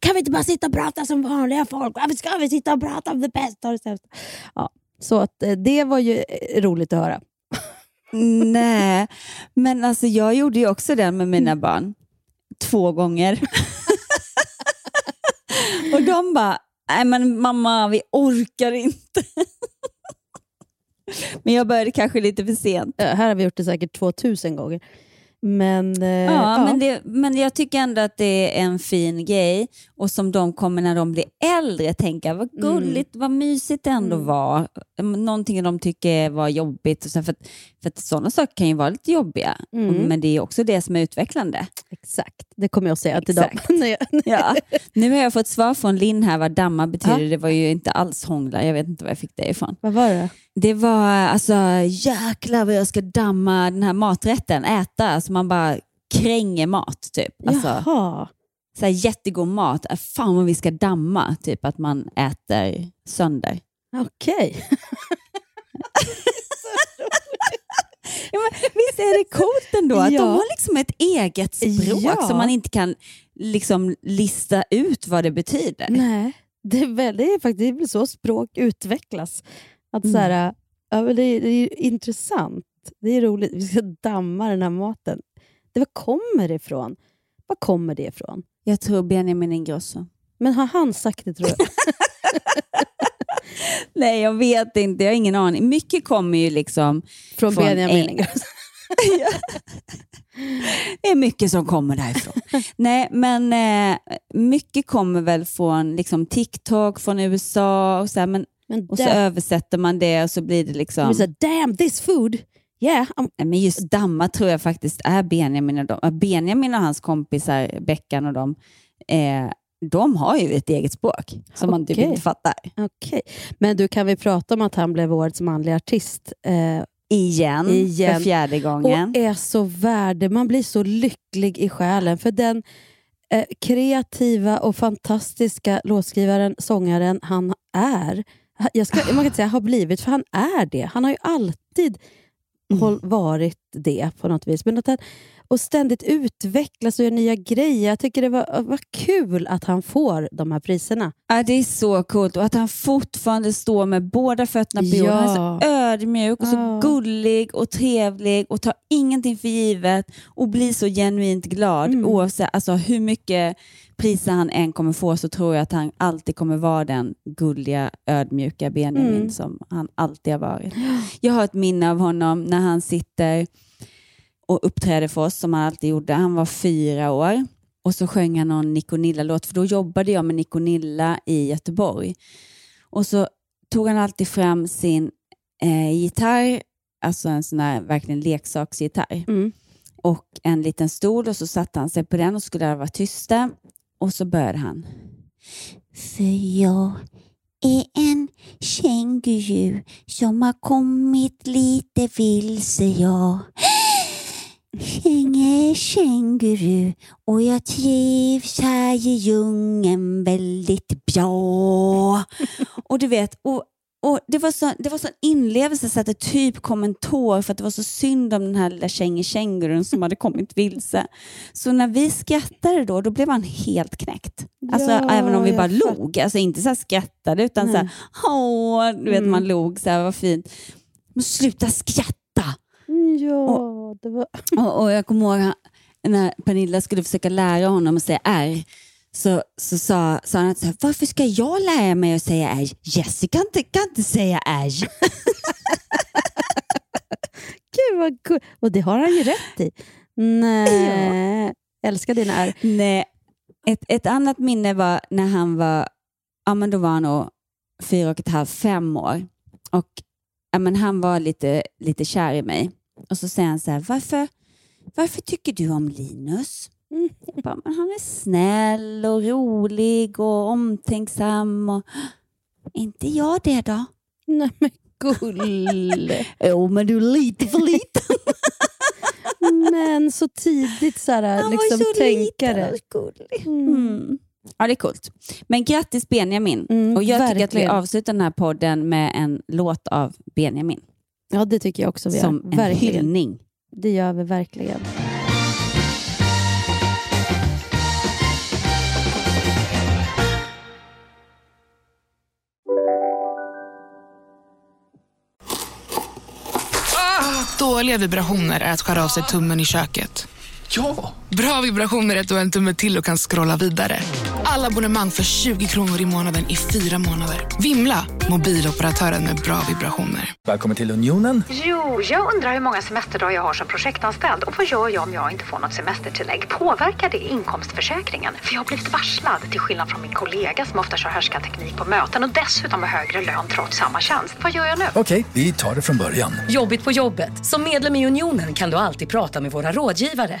Kan vi inte bara sitta och prata som vanliga folk? Varför ska vi sitta och prata om det bästa och det sämsta? Ja, så att, eh, det var ju eh, roligt att höra.
Nej, men alltså jag gjorde ju också det med mina barn. Två gånger. och de bara, nej men mamma vi orkar inte. men jag började kanske lite för sent.
Eh, här har vi gjort det säkert 2000 gånger. Men, eh,
Ja,
ja.
Men, det, men jag tycker ändå att det är en fin grej och som de kommer när de blir äldre tänka vad gulligt, vad mysigt det ändå
Mm.
var. Någonting de tycker var jobbigt. Och så för, för att sådana saker kan ju vara lite jobbiga,
Mm.
men det är också det som är utvecklande.
Exakt, det kommer jag att säga till dem.
Ja. Nu har jag fått svar från Linn här vad damma betyder.
Ja.
Det var ju inte alls hångla, jag vet inte var jag fick det ifrån.
Vad var det?
Det var alltså jäklar vad jag ska damma den här maträtten, äta. Alltså man bara kränger mat typ. Alltså,
Jaha.
så här jättegod mat. Äh, Fan vad vi ska damma, typ att man äter sönder.
Okej.
Ja, men, visst är det coolt ändå att
Ja.
de har liksom ett eget språk
Ja.
som man inte kan liksom lista ut vad det betyder.
Nej, det är, väl, det är faktiskt det är så språk utvecklas. Att
Mm.
så här, ja, men det, är, det är intressant. Det är roligt. Vi ska damma den här maten. Det, var kommer det ifrån? Var kommer det ifrån?
Jag tror Benjamin Ingrosso.
Men har han sagt det tror jag?
Nej, jag vet inte. Jag har ingen aning. Mycket kommer ju liksom...
Från
Från
Benjamin
en-
Ingrosso.
Det är mycket som kommer därifrån. Nej, men eh, mycket kommer väl från liksom, TikTok, från USA och så, här, men,
Men,
och så översätter man det och så blir det liksom...
så, damn this food! Yeah, I'm,
Men just damma tror jag faktiskt är Benjamin och de. ja, Benjamin och hans kompisar, Beckan och dem, eh, de har ju ett eget språk som man typ inte fattar.
Okej. Men du, kan vi prata om att han blev årets manliga artist? Eh,
Igen,
Igen.
för fjärde gången.
och är så värd det. Man blir så lycklig i själen. För den eh, kreativa och fantastiska låtskrivaren, sångaren han är. Jag ska, man kan inte säga har blivit, för han är det. Han har ju alltid
Mm.
håll, varit det på något vis. Men att han, och ständigt utvecklas och gör nya grejer. Jag tycker det var, var kul att han får de här priserna.
Ja, det är så coolt och att han fortfarande står med båda fötterna på jorden. Han är
Ja.
så ödmjuk och så
Ja.
gullig och trevlig och tar ingenting för givet och blir så genuint glad.
Mm.
Oavsett alltså, hur mycket priser han än kommer få så tror jag att han alltid kommer vara den gulliga, ödmjuka Benjamin
Mm.
som han alltid har varit. Jag har ett minne av honom när han sitter och uppträder för oss som han alltid gjorde. Han var fyra år och så sjöng han någon Niconilla-låt för då jobbade jag med Niconilla i Göteborg. Och så tog han alltid fram sin eh, gitarr, alltså en sån här verkligen leksaksgitarr
Mm.
och en liten stol och så satte han sig på den och skulle alla vara tysta. Och så började han. För jag är en känguru som har kommit lite vilse jag. Känge känguru och jag trivs här i djungeln väldigt bra. och du vet, och, och det var så, det var sån inlevelse så att det typ kom en tår för att det var så synd om den här lilla känge kängurun som hade kommit vilse. Så när vi skrattade då, då blev han helt knäckt. Alltså
Ja,
även om vi bara
fattar.
log, alltså inte så här skrattade utan
Nej.
så här, åh, du vet
Mm.
man log så här, vad fint. Men sluta skratta!
Ja, det var...
Och, och jag kommer ihåg när Pernilla skulle försöka lära honom att säga R. Så, så sa, sa han att så här, varför ska jag lära mig att säga R? Jessica kan inte, kan inte säga R.
Gud vad kul. Och det har han ju rätt i. Nej, älskar dina är.
Nej. Ett, ett annat minne var när han var, ja men då var han nog fyra och ett halvt, fem år. Och ja, men han var lite, lite kär i mig. Och så säger han så här, varför, varför tycker du om Linus?
Mm.
Jag bara, men han är snäll och rolig och omtänksam. Och... Inte jag det då?
Nej men gull.
Jo, men du är lite för liten.
men så tidigt så här,
Han
liksom
var så
tänka
liten och gullig.
Mm.
Mm. Ja, det är coolt. Men grattis Benjamin.
Mm,
och jag tycker att vi
verkligen.
avslutar den här podden med en låt av Benjamin.
Ja, det tycker jag också vi
som
gör.
en
Verkligen.
hyllning.
Det gör vi verkligen.
Dåliga vibrationer är att skära av sig tummen i köket.
Ja!
Bra vibrationer är att du har en tumme till och kan scrolla vidare. Alla abonnemang för 20 kronor i månaden i fyra månader. Vimla! Mobiloperatören med bra vibrationer.
Välkommen till Unionen.
Jo, jag undrar hur många semesterdagar jag har som projektanställd och vad gör jag om jag inte får något semestertillägg? Påverkar det inkomstförsäkringen? För jag har blivit varslad, till skillnad från min kollega som ofta kör härskarteknik på möten och dessutom har högre lön trots samma tjänst. Vad gör jag nu?
Okej, vi tar det från början.
Jobbigt på jobbet. Som medlem i Unionen kan du alltid prata med våra rådgivare.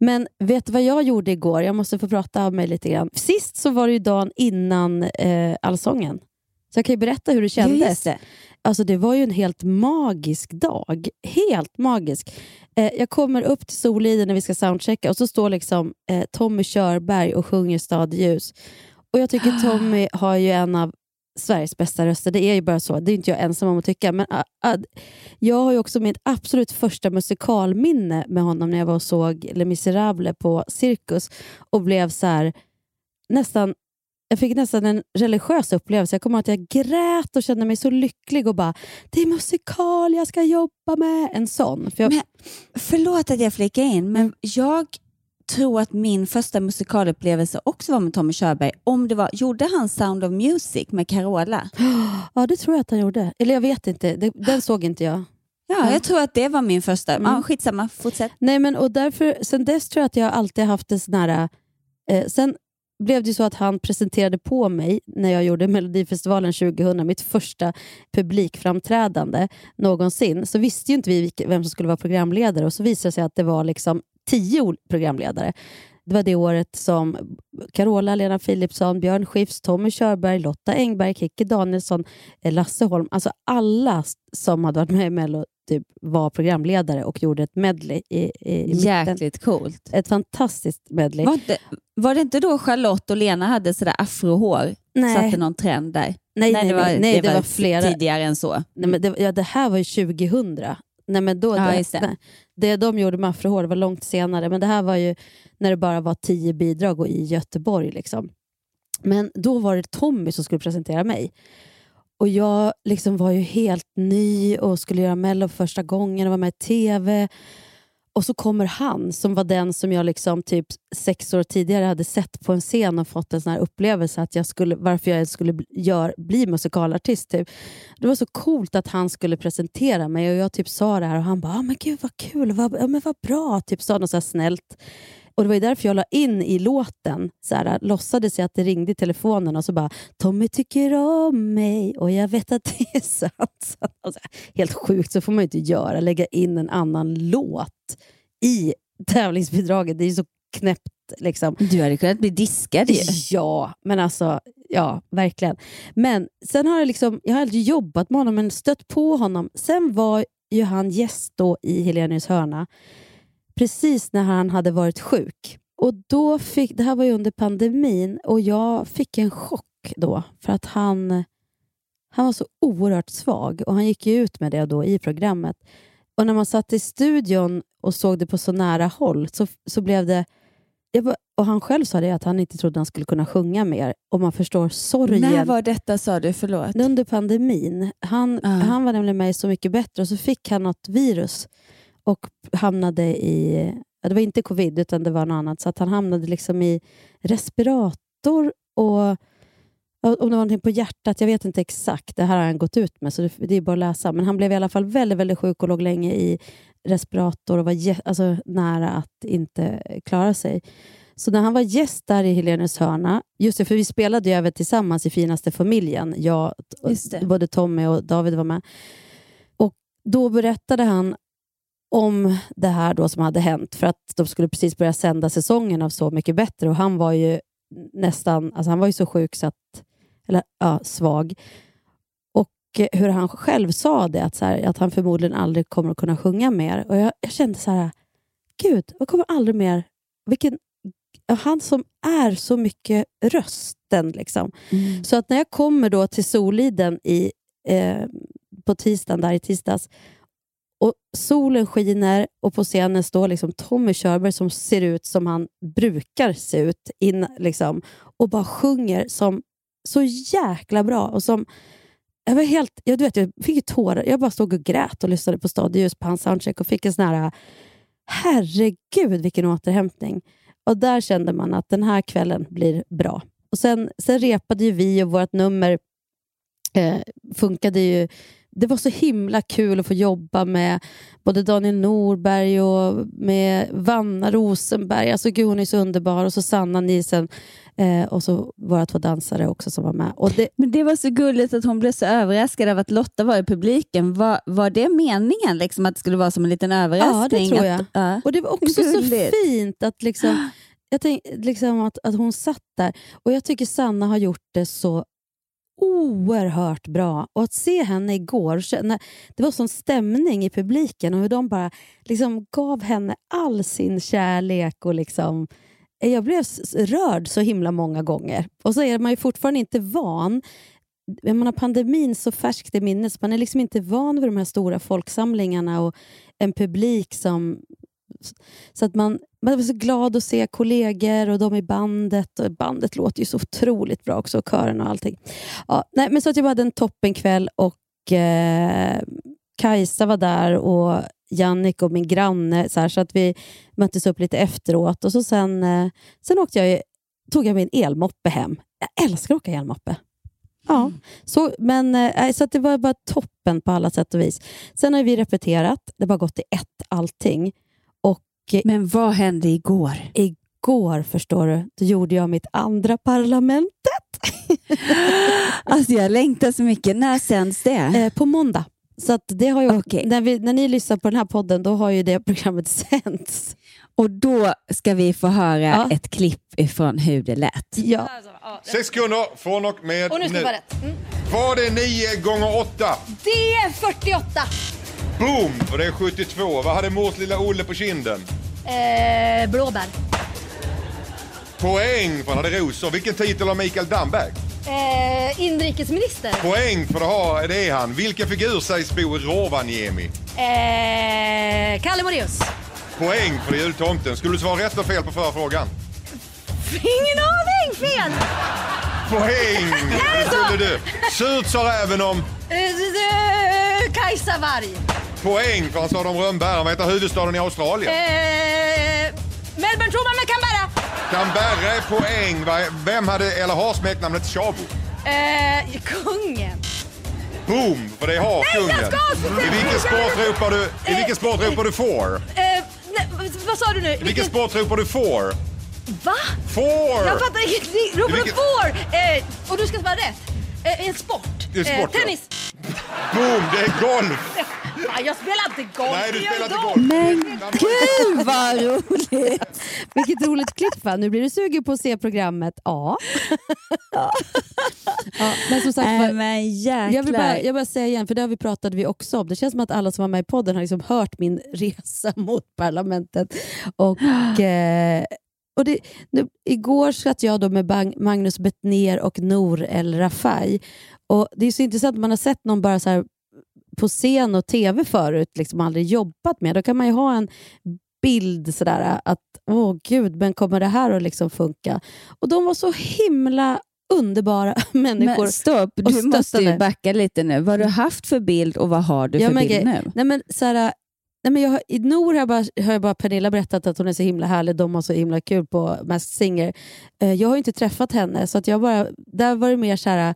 Men vet du vad jag gjorde igår? Jag måste få prata av mig lite grann. Sist så var det ju dagen innan eh, Allsången. Så jag kan ju berätta hur det kändes.
det.
Alltså det var ju en helt magisk dag. Helt magisk. Eh, jag kommer upp till Soliden när vi ska soundchecka och så står liksom eh, Tommy Körberg och sjunger Stadljus. Och jag tycker Tommy har ju en av Sveriges bästa röster. Det är ju bara så. Det är inte jag ensam om att tycka. Men ah, ah, jag har ju också mitt absolut första musikalminne med honom när jag var och såg Les Misérables på Cirkus och blev så här nästan jag fick nästan en religiös upplevelse. Jag kommer ihåg att jag grät och kände mig så lycklig och bara, det är musikal jag ska jobba med. En sån. För jag,
Men, förlåt att jag flikar in, men jag tror att min första musikalupplevelse också var med Tommy Körberg. Om det var, gjorde han Sound of Music med Carola?
ja, det tror jag att han gjorde. Eller jag vet inte, den såg inte jag.
Ja, jag tror att det var min första.
Mm.
Ja, skitsamma, fortsätt.
Nej, men och därför, sen dess tror jag att jag alltid haft en sån här... Eh, sen blev det så att han presenterade på mig när jag gjorde Melodifestivalen 2000, mitt första publikframträdande någonsin. Så visste ju inte vi vem som skulle vara programledare och så visade det sig att det var liksom tio programledare. Det var det året som Carola, Lena Philipsson, Björn Skifs, Tommy Körberg, Lotta Engberg, Kikki Danielsson, eh, Lasse Holm, alltså alla som hade varit med i Mello typ, var programledare och gjorde ett medley i, i.
Jäkligt coolt.
Ett fantastiskt medley.
Var det, var det inte då Charlotte och Lena hade sådär afrohår?
Nej.
Satte någon trend där?
Nej, nej, nej, nej, det var flera.
tidigare än så.
Nej, men det, ja, det här var ju 2000. Nej, men då,
Ja,
det,
det.
det de gjorde med afrohår var långt senare, men det här var ju när det bara var tio bidrag och i Göteborg. Liksom. Men då var det Tommy som skulle presentera mig. Och Jag liksom var ju helt ny och skulle göra Mello för första gången och var med i TV. Och så kommer han som var den som jag liksom typ sex år tidigare hade sett på en scen och fått en sån här upplevelse att jag skulle, varför jag ens skulle bli, gör, bli musikalartist. Typ. Det var så coolt att han skulle presentera mig och jag typ sa det här och han bara ah, men gud vad kul, vad, ja, men vad bra, typ sa något så här snällt. Och Det var ju därför jag la in i låten, så här, låtsades jag att det ringde i telefonen och så bara Tommy tycker om mig och jag vet att det är sant. Så, alltså, helt sjukt, så får man ju inte göra, lägga in en annan låt i tävlingsbidraget. Det är ju så knäppt. Liksom.
Du hade kunnat bli diskad ju.
Ja, men alltså, ja, verkligen. Men sen har jag liksom, jag har aldrig jobbat med honom, men stött på honom. Sen var ju han gäst då i Helenius hörna, precis när han hade varit sjuk. Och då fick, Det här var ju under pandemin och jag fick en chock då, för att han, han var så oerhört svag och han gick ju ut med det då i programmet. Och när man satt i studion och såg det på så nära håll så, så blev det bara, och Han själv sa det att han inte trodde han skulle kunna sjunga mer. Och man förstår sorgen.
När var detta sa du? Förlåt.
Under pandemin. Han,
Ja.
han var nämligen med i Så mycket bättre och så fick han något virus och hamnade i... Det var inte covid utan det var något annat. Så att han hamnade liksom i respirator och om det var någonting på hjärtat, jag vet inte exakt. Det här har han gått ut med, så det, är bara att läsa. Men han blev i alla fall väldigt, väldigt sjuk och låg länge i respirator och var alltså, nära att inte klara sig. Så när han var gäst där i Helenes hörna, just det, för vi spelade ju även tillsammans i Finaste familjen. Jag, både Tommy och David var med. Och Då berättade han om det här då som hade hänt för att de skulle precis börja sända säsongen av Så mycket bättre och han var ju nästan, alltså han var ju så sjuk så att, eller ja, svag. Och hur han själv sa det, att, så här, att han förmodligen aldrig kommer att kunna sjunga mer. Och jag, jag kände så här, gud, jag kommer aldrig mer, vilken, han som är så mycket rösten. Liksom.
Mm.
Så att när jag kommer då till Soliden i, eh, på tisdagen, där i tisdags, och solen skiner och på scenen står liksom Tommy Körberg som ser ut som han brukar se ut in, liksom, och bara sjunger som så jäkla bra. Och som, jag var helt, jag, du vet, jag fick ju tårar. Jag bara stod och grät och lyssnade på Stadius på hans soundcheck och fick en sån här, herregud vilken återhämtning. Och där kände man att den här kvällen blir bra. Och Sen, sen repade ju vi och vårt nummer eh, funkade ju. Det var så himla kul att få jobba med både Daniel Norberg och med Vanna Rosenberg. Alltså gud, hon är så underbar. Och så Sanna Nielsen eh, och så våra två dansare också som var med. Det,
Men det var så gulligt att hon blev så överraskad av att Lotta var i publiken. Var, var det meningen liksom, att det skulle vara som en liten
ja,
överraskning?
det tror jag.
Att, ja.
Och det var också så
Gulligt.
fint att, liksom, jag tänk, liksom att, att hon satt där. Och jag tycker Sanna har gjort det så oerhört bra. Och att se henne igår, när det var sån stämning i publiken och hur de bara liksom gav henne all sin kärlek. och liksom eh, Jag blev rörd så himla många gånger. Och så är man ju fortfarande inte van. Man har pandemin så färskt i minnet, man är liksom inte van vid de här stora folksamlingarna och en publik som så att man, man var så glad att se kollegor och de i bandet. Och bandet låter ju så otroligt bra också, och kören och allting. Ja, nej, men så att jag hade en toppenkväll och eh, Kajsa var där och Jannik och min granne. Så, här, så att vi möttes upp lite efteråt. Och så sen, eh, sen åkte jag, tog jag min elmoppe hem. Jag älskar att åka elmoppe. Ja, så, men, nej, så att det var bara toppen på alla sätt och vis. Sen har vi repeterat. Det har bara gått i ett allting.
Men vad hände igår?
igår, förstår du, då gjorde jag mitt andra parlamentet.
Alltså jag längtar så mycket. När sänds det?
Eh, på måndag. Så att det har ju,
Okej.
när, vi, när ni lyssnar på den här podden, då har ju det programmet sänds.
Och då ska vi få höra
Ja.
ett klipp ifrån hur det lät.
Ja.
Sex sekunder från och med
Och nu ska det vara rätt. Mm.
Vad är 9 gånger 8?
Det är 48.
Boom! Och det är 72. Vad hade mors lilla Olle på kinden?
Eh, blåbär.
Poäng, för han hade rosor. Vilken titel har Mikael Damberg?
Eh, inrikesminister.
Poäng för det, har, det är han. Vilken figur sägs bo i Rovaniemi?
Eh, Kalle Moraeus.
Poäng för det är jultomten. Skulle du svara rätt och fel på förra frågan?
Ingen aning! Fel!
Poäng! Det skulle du. Surt sa räven om.
Eh, eh, Kajsa Warg.
Poäng för han sa de rönnbären. Vad heter huvudstaden i Australien?
Eh, Melbourne tror man med Canberra.
Canberra är poäng. Vem hade eller har smeknamnet Tjabo?
Eh, kungen.
Boom! För det har kungen.
jag ska-
I vilken sport ropar du, i vilken sport ropar du får?
Eh, nej, vad sa du nu?
I vilken sport ropar du får?
Va?
Får!
Jag fattar ingenting. Ropar du får? Eh, och du ska svara rätt. Eh, en sport.
Det är sport, ja.
eh, tennis.
Boom! Det är golf!
Fan, jag spelar inte golf.
Nej, du spelar inte golf.
Men gud vad roligt!
Vilket roligt klipp va? Nu blir du sugen på att se programmet. Ja. ja men som sagt, var-
men
jag vill bara, jag bara säga igen, för det har vi pratade vi också om. Det känns som att alla som var med i podden har liksom hört min resa mot parlamentet. Och, eh, och det, nu, igår satt jag då med Bang, Magnus Bettner och Nour El Rafai. Och Det är så intressant, man har sett någon bara så på scen och tv förut, liksom aldrig jobbat med. Då kan man ju ha en bild sådär att, åh gud, men kommer det här att liksom funka? Och de var så himla underbara människor.
Men stopp, du måste ju backa lite nu. Vad har du haft för bild och vad har du
Ja,
för bild
grej-
nu?
Nej, men, så Nej, men jag, I Nor har jag, bara, har jag bara Pernilla berättat att hon är så himla härlig, de har så himla kul på Masked Singer. Eh, jag har ju inte träffat henne, så att jag bara, där var det mer så här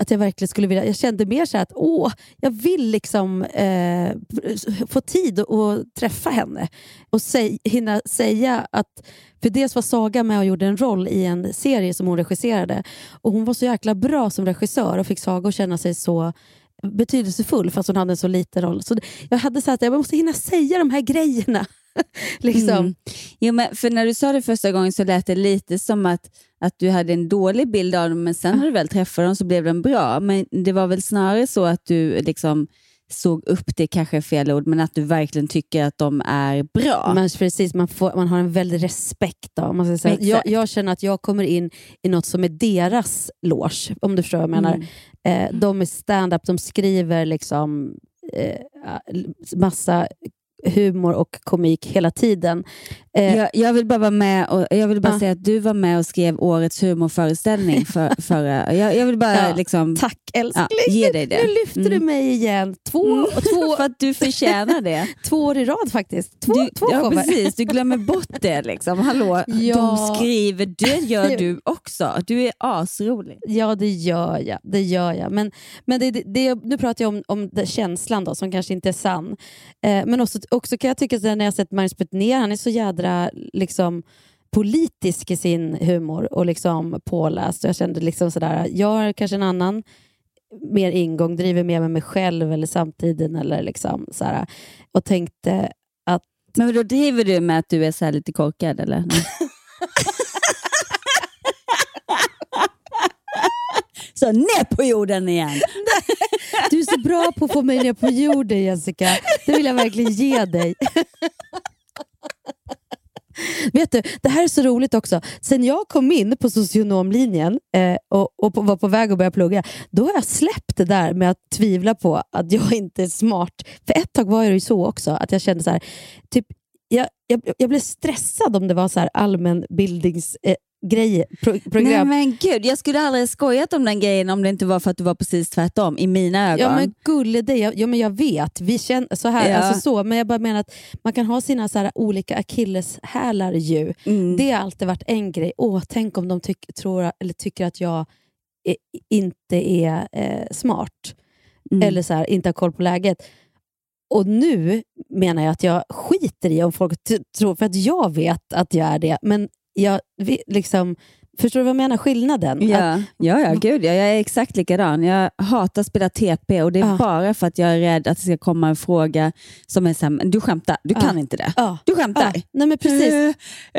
att jag verkligen skulle vilja, jag kände mer så här att åh, jag vill liksom eh, få tid att att träffa henne och säg, hinna säga att, för dels var Saga med och gjorde en roll i en serie som hon regisserade och hon var så jäkla bra som regissör och fick Saga att känna sig så betydelsefull fast hon hade en så liten roll. Så jag hade sagt att jag måste hinna säga de här grejerna. liksom.
Mm. Jo, men för när du sa det första gången så lät det lite som att, att du hade en dålig bild av dem, men sen när du väl träffade dem så blev den bra. Men det var väl snarare så att du liksom såg upp, det kanske är fel ord, men att du verkligen tycker att de är bra.
Men precis, man, får, man har en väldig respekt. Då, man säga. Jag, jag känner att jag kommer in i något som är deras loge, om du förstår vad jag menar.
Mm.
Eh, de är stand-up, de skriver liksom eh, massa humor och komik hela tiden. Eh,
Jag, jag vill bara vara med och, jag vill bara
Ja.
säga att du var med och skrev årets humorföreställning för, förra... Jag, jag vill bara
Ja,
liksom...
Tack älskling!
Ja, ge dig det.
Nu lyfter du
Mm.
mig igen. Två, och två,
för att du förtjänar det.
två år i rad faktiskt. Två,
Du,
två
ja, precis. Du glömmer bort det. Liksom. Hallå,
Ja.
de skriver. Det gör du också. Du är asrolig.
Ja, det gör jag. Det gör jag. Men, men det, det, det, nu pratar jag om, om känslan då, som kanske inte är sann. Eh, men också, också kan jag tycka att när jag sett Magnus Betnér, han är så jädra liksom, politisk i sin humor och liksom påläst. Jag kände liksom sådär, jag har kanske en annan mer ingång, driver mer med mig själv eller samtiden eller liksom sådär, och tänkte att
Men då driver du med att du är så lite korkad eller? så ner på jorden igen.
du är så bra på att få mig ner på jorden Jessica. Det vill jag verkligen ge dig. Vet du, det här är så roligt också. Sen jag kom in på socionomlinjen eh, och, och på, var på väg att börja plugga, då har jag släppt det där med att tvivla på att jag inte är smart. För ett tag var det ju så också, att jag kände så här, typ, jag, jag, jag blev stressad om det var så här allmänbildnings... Eh, grejer, pro, program.
Nej men gud, jag skulle aldrig skojat om den grejen om det inte var för att du var precis tvärtom i mina ögon.
Ja men gulle dig, jag, ja, men jag vet. Vi känner så här,
Ja.
alltså så, men jag bara menar att man kan ha sina så här olika akilleshälar ju.
Mm.
Det har alltid varit en grej. Åh, tänk om de tyck, tror, eller tycker att jag är, inte är eh, smart.
Mm.
Eller så här, inte har koll på läget. Och nu menar jag att jag skiter i om folk tror, för att jag vet att jag är det. Men jag liksom, förstår du vad jag menar? Skillnaden?
Ja,
Att,
ja, ja gud ja. Jag är exakt likadan. Jag hatar att spela TP och det är
Ja.
bara för att jag är rädd att det ska komma en fråga som är såhär, du skämtar, du
Ja.
kan inte det.
ja.
Du skämtar.
Ja, nej men precis.
Eh,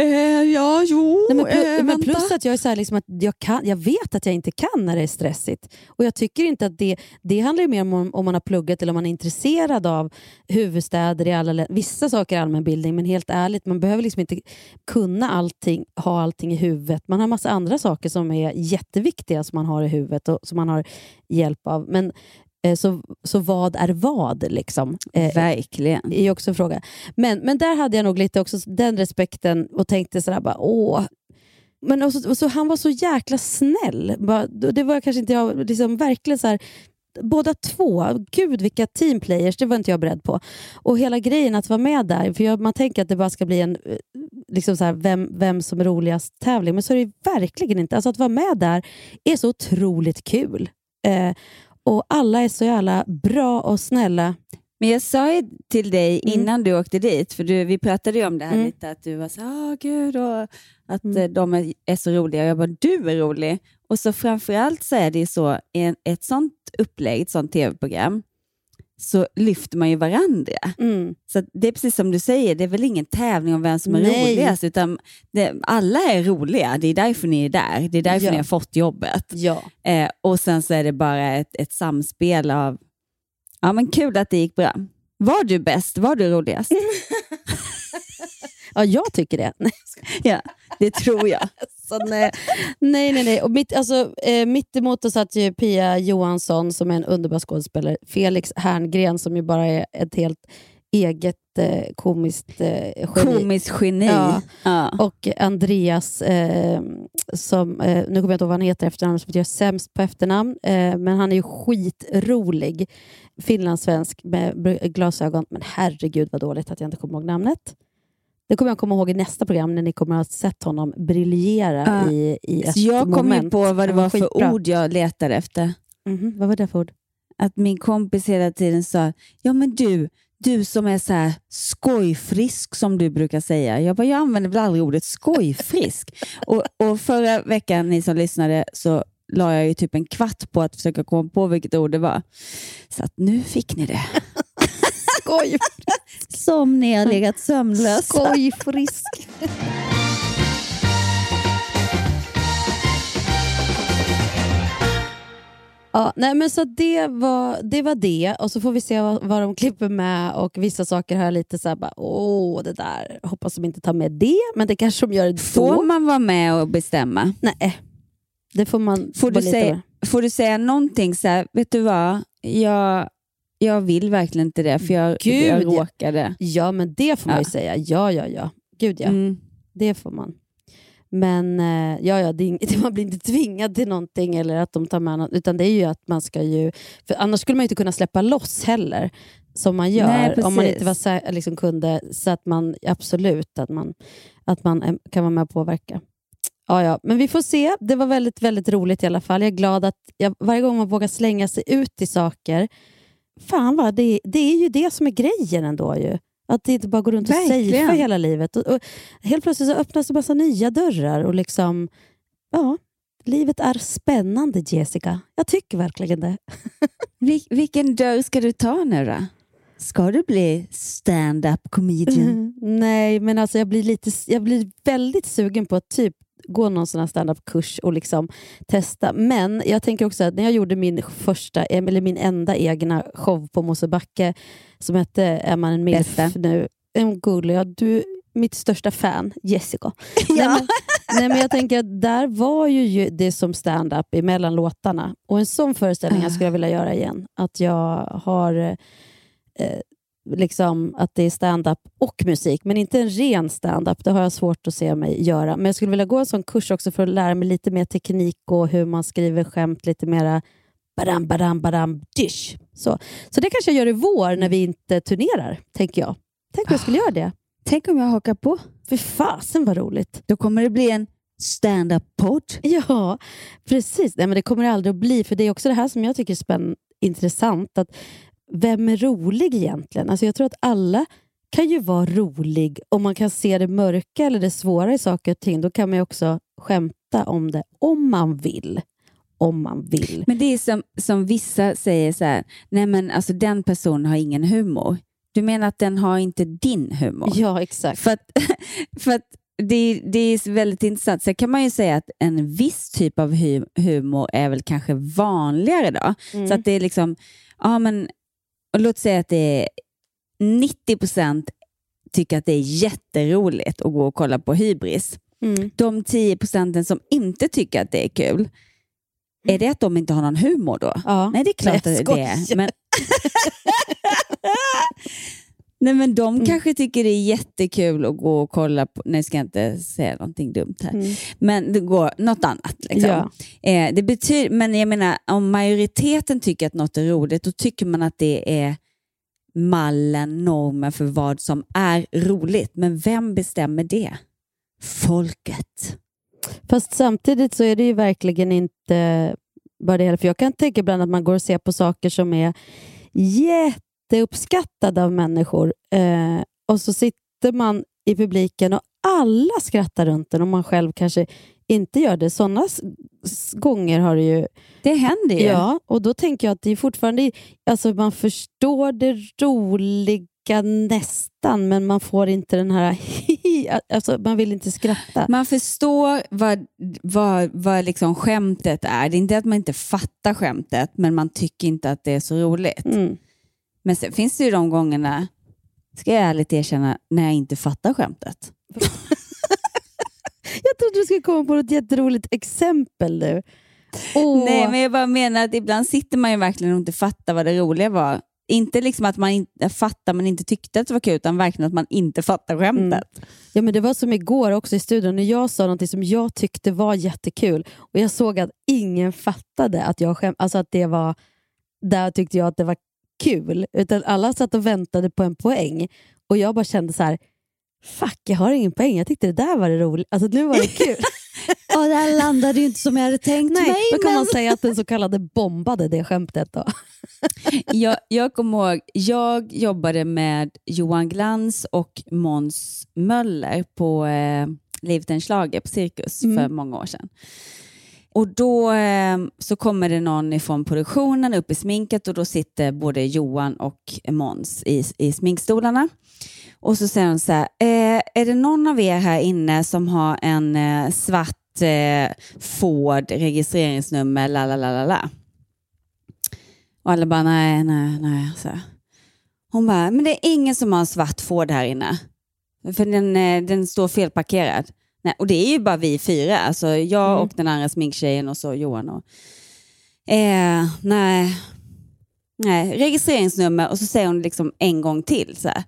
eh, ja, jo,
Nej, men, pl-
eh,
men plus att jag är så liksom att jag, kan, jag vet att jag inte kan när det är stressigt. Och jag tycker inte att det, det handlar ju mer om om man har pluggat eller om man är intresserad av huvudstäder i alla Vissa saker är allmänbildning, men helt ärligt, man behöver liksom inte kunna allting, ha allting i huvudet. Man har massa andra saker som är jätteviktiga som man har i huvudet och som man har hjälp av. Men eh, så, så vad är vad? Liksom? Eh,
Verkligen.
är också en fråga. Men, men där hade jag nog lite också den respekten och tänkte sådär bara åh. Men och så, och så, han var så jäkla snäll. Bara, det var kanske inte jag, liksom verkligen så här, båda två, gud vilka teamplayers, det var inte jag beredd på. Och hela grejen att vara med där, för jag, man tänker att det bara ska bli en eh, liksom så här, vem, vem som är roligast tävling, men så är det verkligen inte. Alltså att vara med där är så otroligt kul. Eh, och alla är så jävla bra och snälla.
Men jag sa ju till dig
Mm.
innan du åkte dit, för du, vi pratade ju om det här
Mm.
lite, att du var så ah gud, och att
Mm.
eh, de är, är så roliga. Jag bara, du är rolig. Och så framförallt så är det så, i ett sånt upplägg, ett sånt tv-program, så lyfter man ju varandra.
Mm.
Så det är precis som du säger, det är väl ingen tävling om vem som är
Nej.
roligast, utan det, alla är roliga. Det är därför ni är där. Det är därför
Ja.
ni har fått jobbet.
Ja.
Eh, och sen så är det bara ett, ett samspel av, ja men kul att det gick bra. Var du bäst? Var du roligast?
Ja, jag tycker det.
ja, det tror jag.
Så nej, nej, nej. nej. Och mitt, alltså, eh, mitt emot oss satt ju Pia Johansson som är en underbar skådespelare. Felix Herngren som ju bara är ett helt eget eh, komiskt eh, geni.
Komiskt geni.
Ja.
Ja.
Och Andreas, eh, som, eh, nu kommer jag inte ihåg vad han heter efternamn, som jag är sämst på efternamn, eh, men han är ju skitrolig. Finlandssvensk med glasögon, men herregud vad dåligt att jag inte kommer ihåg namnet. Det kommer jag komma ihåg i nästa program när ni kommer att ha sett honom briljera
Ja.
i, i ett
Så jag kom ju
moment.
på vad det var för
skitbra.
ord jag letade efter.
Mhm, Vad var det för ord?
Att min kompis hela tiden sa, ja men du, du som är så här skojfrisk som du brukar säga. Jag bara, jag använder väl aldrig ordet skojfrisk. och, och förra veckan, ni som lyssnade, så la jag ju typ en kvart på att försöka komma på vilket ord det var. Så att nu fick ni det.
Skoj!
Som ni har legat sömnlösa.
Skojfrisk. Ja, nej, men så det var, det var det och så får vi se vad, vad de klipper med och vissa saker har jag lite så här bara, åh det där, hoppas de inte tar med det, men det kanske de gör
Får
då.
man vara med och bestämma?
Nej, det får man
Får du, säga, får du säga någonting så här, vet du vad, jag, jag vill verkligen inte det för jag,
Gud,
jag
ja.
råkade.
Ja, men det får man ju
Ja.
säga. Ja, ja, ja. Gud ja.
Mm.
Det får man. Men eh, ja, ja, det man blir inte tvingad till någonting eller att de tar med något, utan det är ju att man ska ju... För annars skulle man ju inte kunna släppa loss heller, som man gör.
Nej,
om man inte var liksom kunde, så att man absolut att man, att man eh, kan vara med och påverka. Ja, ja. Men vi får se. Det var väldigt, väldigt roligt i alla fall. Jag är glad att jag, varje gång man vågar slänga sig ut i saker, fan vad det, det är ju det som är grejen ändå. Ju. Att det inte bara går runt och safea hela livet. Och, och helt plötsligt så öppnas det massa nya dörrar. Och liksom, ja, livet är spännande, Jessica. Jag tycker verkligen det.
Vil, vilken dörr ska du ta nu då? Ska du bli stand-up comedian?
Mm. Nej, men alltså jag blir, lite, jag blir väldigt sugen på att typ gå någon sån här stand-up-kurs och liksom testa. Men jag tänker också att när jag gjorde min första, eller min enda egna show på Mosebacke som hette Är man en milf
Bästa.
nu? En gullig, ja, du mitt största fan, Jessica. nej, men, nej, men jag tänker att där var ju det som stand-up emellan låtarna. Och en sån föreställning jag skulle jag vilja göra igen. Att jag har eh, liksom att det är stand-up och musik, men inte en ren stand-up. Det har jag svårt att se mig göra. Men jag skulle vilja gå en sån kurs också för att lära mig lite mer teknik och hur man skriver skämt lite mera badam, badam, badam, dish. Så. så det kanske jag gör i vår när vi inte turnerar, tänker jag. Tänk om jag skulle göra det.
Tänk om jag hakar på.
För fasen vad roligt.
Då kommer det bli en stand-up-podd.
Ja, precis. Nej, men det kommer det aldrig att bli, för det är också det här som jag tycker är spänn intressant. Att vem är rolig egentligen? Alltså jag tror att alla kan ju vara rolig om man kan se det mörka eller det svåra i saker och ting. Då kan man ju också skämta om det om man vill. Om man vill.
Men det är som, som vissa säger så här, nej men alltså den personen har ingen humor. Du menar att den har inte din humor?
Ja, exakt.
För att, för att det, det är väldigt intressant. Sen kan man ju säga att en viss typ av hu- humor är väl kanske vanligare då.
Mm.
Så att det är liksom, ja men, och låt säga att det är 90 procent tycker att det är jätteroligt att gå och kolla på hybris.
Mm.
De 10 procenten som inte tycker att det är kul, är det att de inte har någon humor då?
Ja.
Nej, det är klart
Nej,
att det är. Men... Nej, men de
Mm.
kanske tycker det är jättekul att gå och kolla på, nej ska jag inte säga någonting dumt här,
Mm.
men det går något annat. Liksom.
Ja.
Eh, det betyder, men jag menar, om majoriteten tycker att något är roligt, då tycker man att det är mallen, normen för vad som är roligt. Men vem bestämmer det? Folket.
Fast samtidigt så är det ju verkligen inte bara det heller. För jag kan tänka ibland att man går och ser på saker som är jätteuppskattade av människor eh, och så sitter man i publiken och alla skrattar runt den och man själv kanske inte gör det. Sådana gånger har det ju...
Det händer ju.
Ja, och då tänker jag att det är fortfarande... Alltså man förstår det roliga nästan, men man får inte den här... alltså man vill inte skratta.
Man förstår vad, vad, vad liksom skämtet är. Det är inte att man inte fattar skämtet, men man tycker inte att det är så roligt.
Mm.
Men sen finns det ju de gångerna, ska jag ärligt erkänna, när jag inte fattar skämtet.
Jag trodde du skulle komma på ett jätteroligt exempel nu. Åh.
Nej, men jag bara menar att ibland sitter man ju verkligen och inte fattar vad det roliga var inte liksom att man inte fattar men inte tyckte att det var kul, utan verkligen att man inte fattar skämtet.
Ja, men det var som igår också i studion när jag sa något som jag tyckte var jättekul och jag såg att ingen fattade att jag skäm, alltså att det var, där tyckte jag att det var kul. Utan alla satt och väntade på en poäng och jag bara kände så här, fuck jag har ingen poäng. Jag tyckte det där var det roligt. Alltså nu var det kul.
Och det här landade ju inte som jag hade tänkt
Nej,
mig.
då kan
men...
man säga att den så kallade bombade det skämtet. Då.
jag, jag kommer ihåg, jag jobbade med Johan Glans och Måns Möller på eh, Livet en på Cirkus
Mm.
för många år sedan. Och då eh, så kommer det någon ifrån produktionen upp i sminket och då sitter både Johan och Måns i, i sminkstolarna. Och så säger hon så här, eh, är det någon av er här inne som har en eh, svart eh, Ford registreringsnummer, la la la la la. Och alla bara, nej, nej, nej. Så. här. Hon bara, men det är ingen som har en svart Ford här inne. För den, eh, den står felparkerad. Nej, och det är ju bara vi fyra, alltså jag
Mm.
och den andra sminktjejen och så Johan. Och, eh, nej. nej, registreringsnummer och så säger hon liksom en gång till. Så här.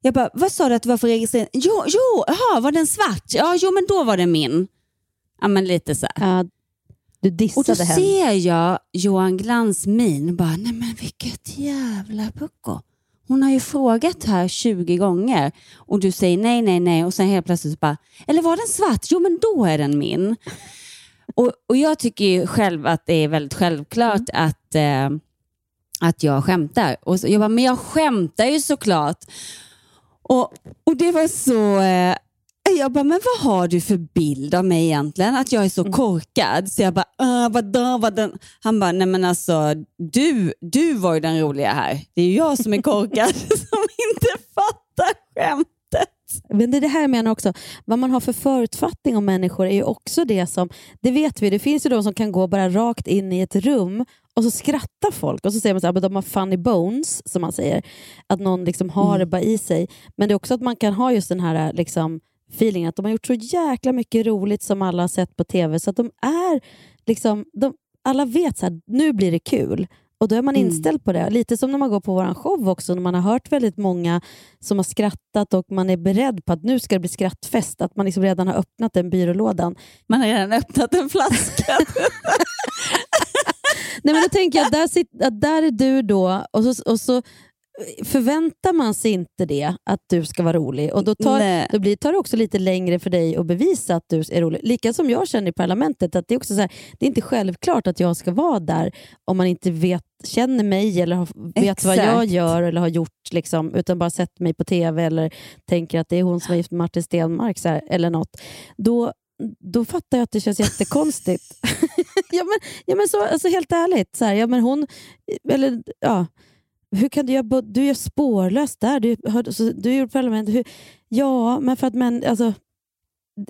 Jag bara, vad sa du att det var för registrering? Jo, jo, aha, var den svart? Ja, jo, men då var det min. Ja, men lite så här.
Ja, du
Och då
dissade henne.
ser jag Johan Glans min bara, nej men vilket jävla pucko. Hon har ju frågat här 20 gånger och du säger nej, nej, nej och sen helt plötsligt så bara, eller var den svart? Jo men då är den min. och, och jag tycker ju själv att det är väldigt självklart att, eh, att jag skämtar. Och så, jag bara, men jag skämtar ju såklart. Och, och det var så... Eh, jag bara, men vad har du för bild av mig egentligen? Att jag är så korkad. Så jag bara, äh, vadå, vadå? Han bara, nej men alltså du, du var ju den roliga här. Det är ju jag som är korkad som inte fattar skämtet.
Men det är det här jag menar också. Vad man har för förutfattning om människor är ju också det som, det vet vi, det finns ju de som kan gå bara rakt in i ett rum och så skrattar folk och så säger man att de har funny bones, som man säger. Att någon liksom har det bara i sig. Men det är också att man kan ha just den här liksom, feelingen att de har gjort så jäkla mycket roligt som alla har sett på tv så att de är liksom, de, alla vet att nu blir det kul. Och då är man
Mm.
inställd på det. Lite som när man går på vår show också, när man har hört väldigt många som har skrattat och man är beredd på att nu ska det bli skrattfest. Att man liksom redan har öppnat den byrålådan.
Man har redan öppnat en flaska.
Nej, men då tänker jag, där, sit, att där är du då och så, och så förväntar man sig inte det, att du ska vara rolig. Och Då, tar,
Nej.
då blir, tar det också lite längre för dig att bevisa att du är rolig. Lika som jag känner i parlamentet, att det är, också så här, det är inte självklart att jag ska vara där om man inte vet, känner mig eller har, vet vad jag
Exakt.
gör eller har gjort, liksom, utan bara sett mig på tv eller tänker att det är hon som är gift med Martin Stenmark så här, eller något. Då, då fattar jag att det känns jättekonstigt. ja, men, ja, men så, alltså, helt ärligt, så här, ja, men hon, eller, ja, hur kan du göra, du gör spårlöst där, du, har, du gjorde parlamentet. Hur, ja, men för att men, alltså,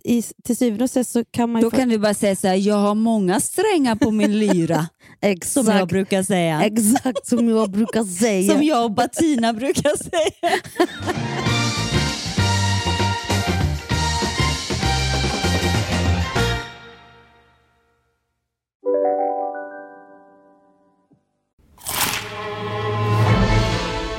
i, till syvende och sist så kan man
Då
få-
kan du bara säga så här, jag har många strängar på min lyra.
Exakt.
Som jag brukar säga.
Exakt som jag brukar säga.
Som jag och Bettina brukar säga.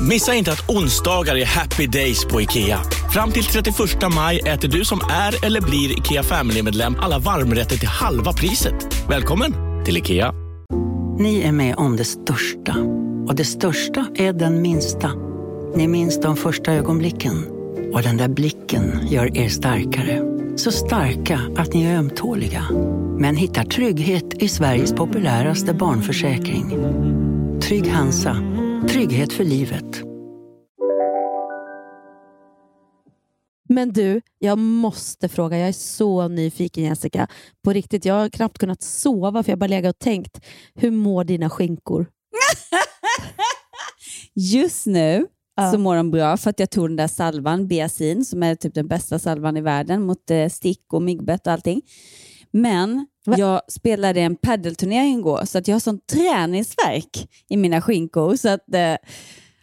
Missa inte att onsdagar är happy days på IKEA. Fram till 31 maj äter du som är eller blir IKEA Family-medlem alla varmrätter till halva priset. Välkommen till IKEA.
Ni är med om det största. Och det största är den minsta. Ni minns de första ögonblicken. Och den där blicken gör er starkare. Så starka att ni är ömtåliga. Men hittar trygghet i Sveriges populäraste barnförsäkring. Trygg Hansa. Trygghet för livet.
Men du, jag måste fråga. Jag är så nyfiken Jessica. På riktigt, jag har knappt kunnat sova för jag bara legat och tänkt. Hur mår dina skinkor?
Just nu så mår de bra för att jag tog den där salvan, Biasin, som är typ den bästa salvan i världen mot eh, stick och myggbett och allting. Men jag spelade en paddelturnering igår så att jag har sån träningsverk i mina skinkor. Så att eh,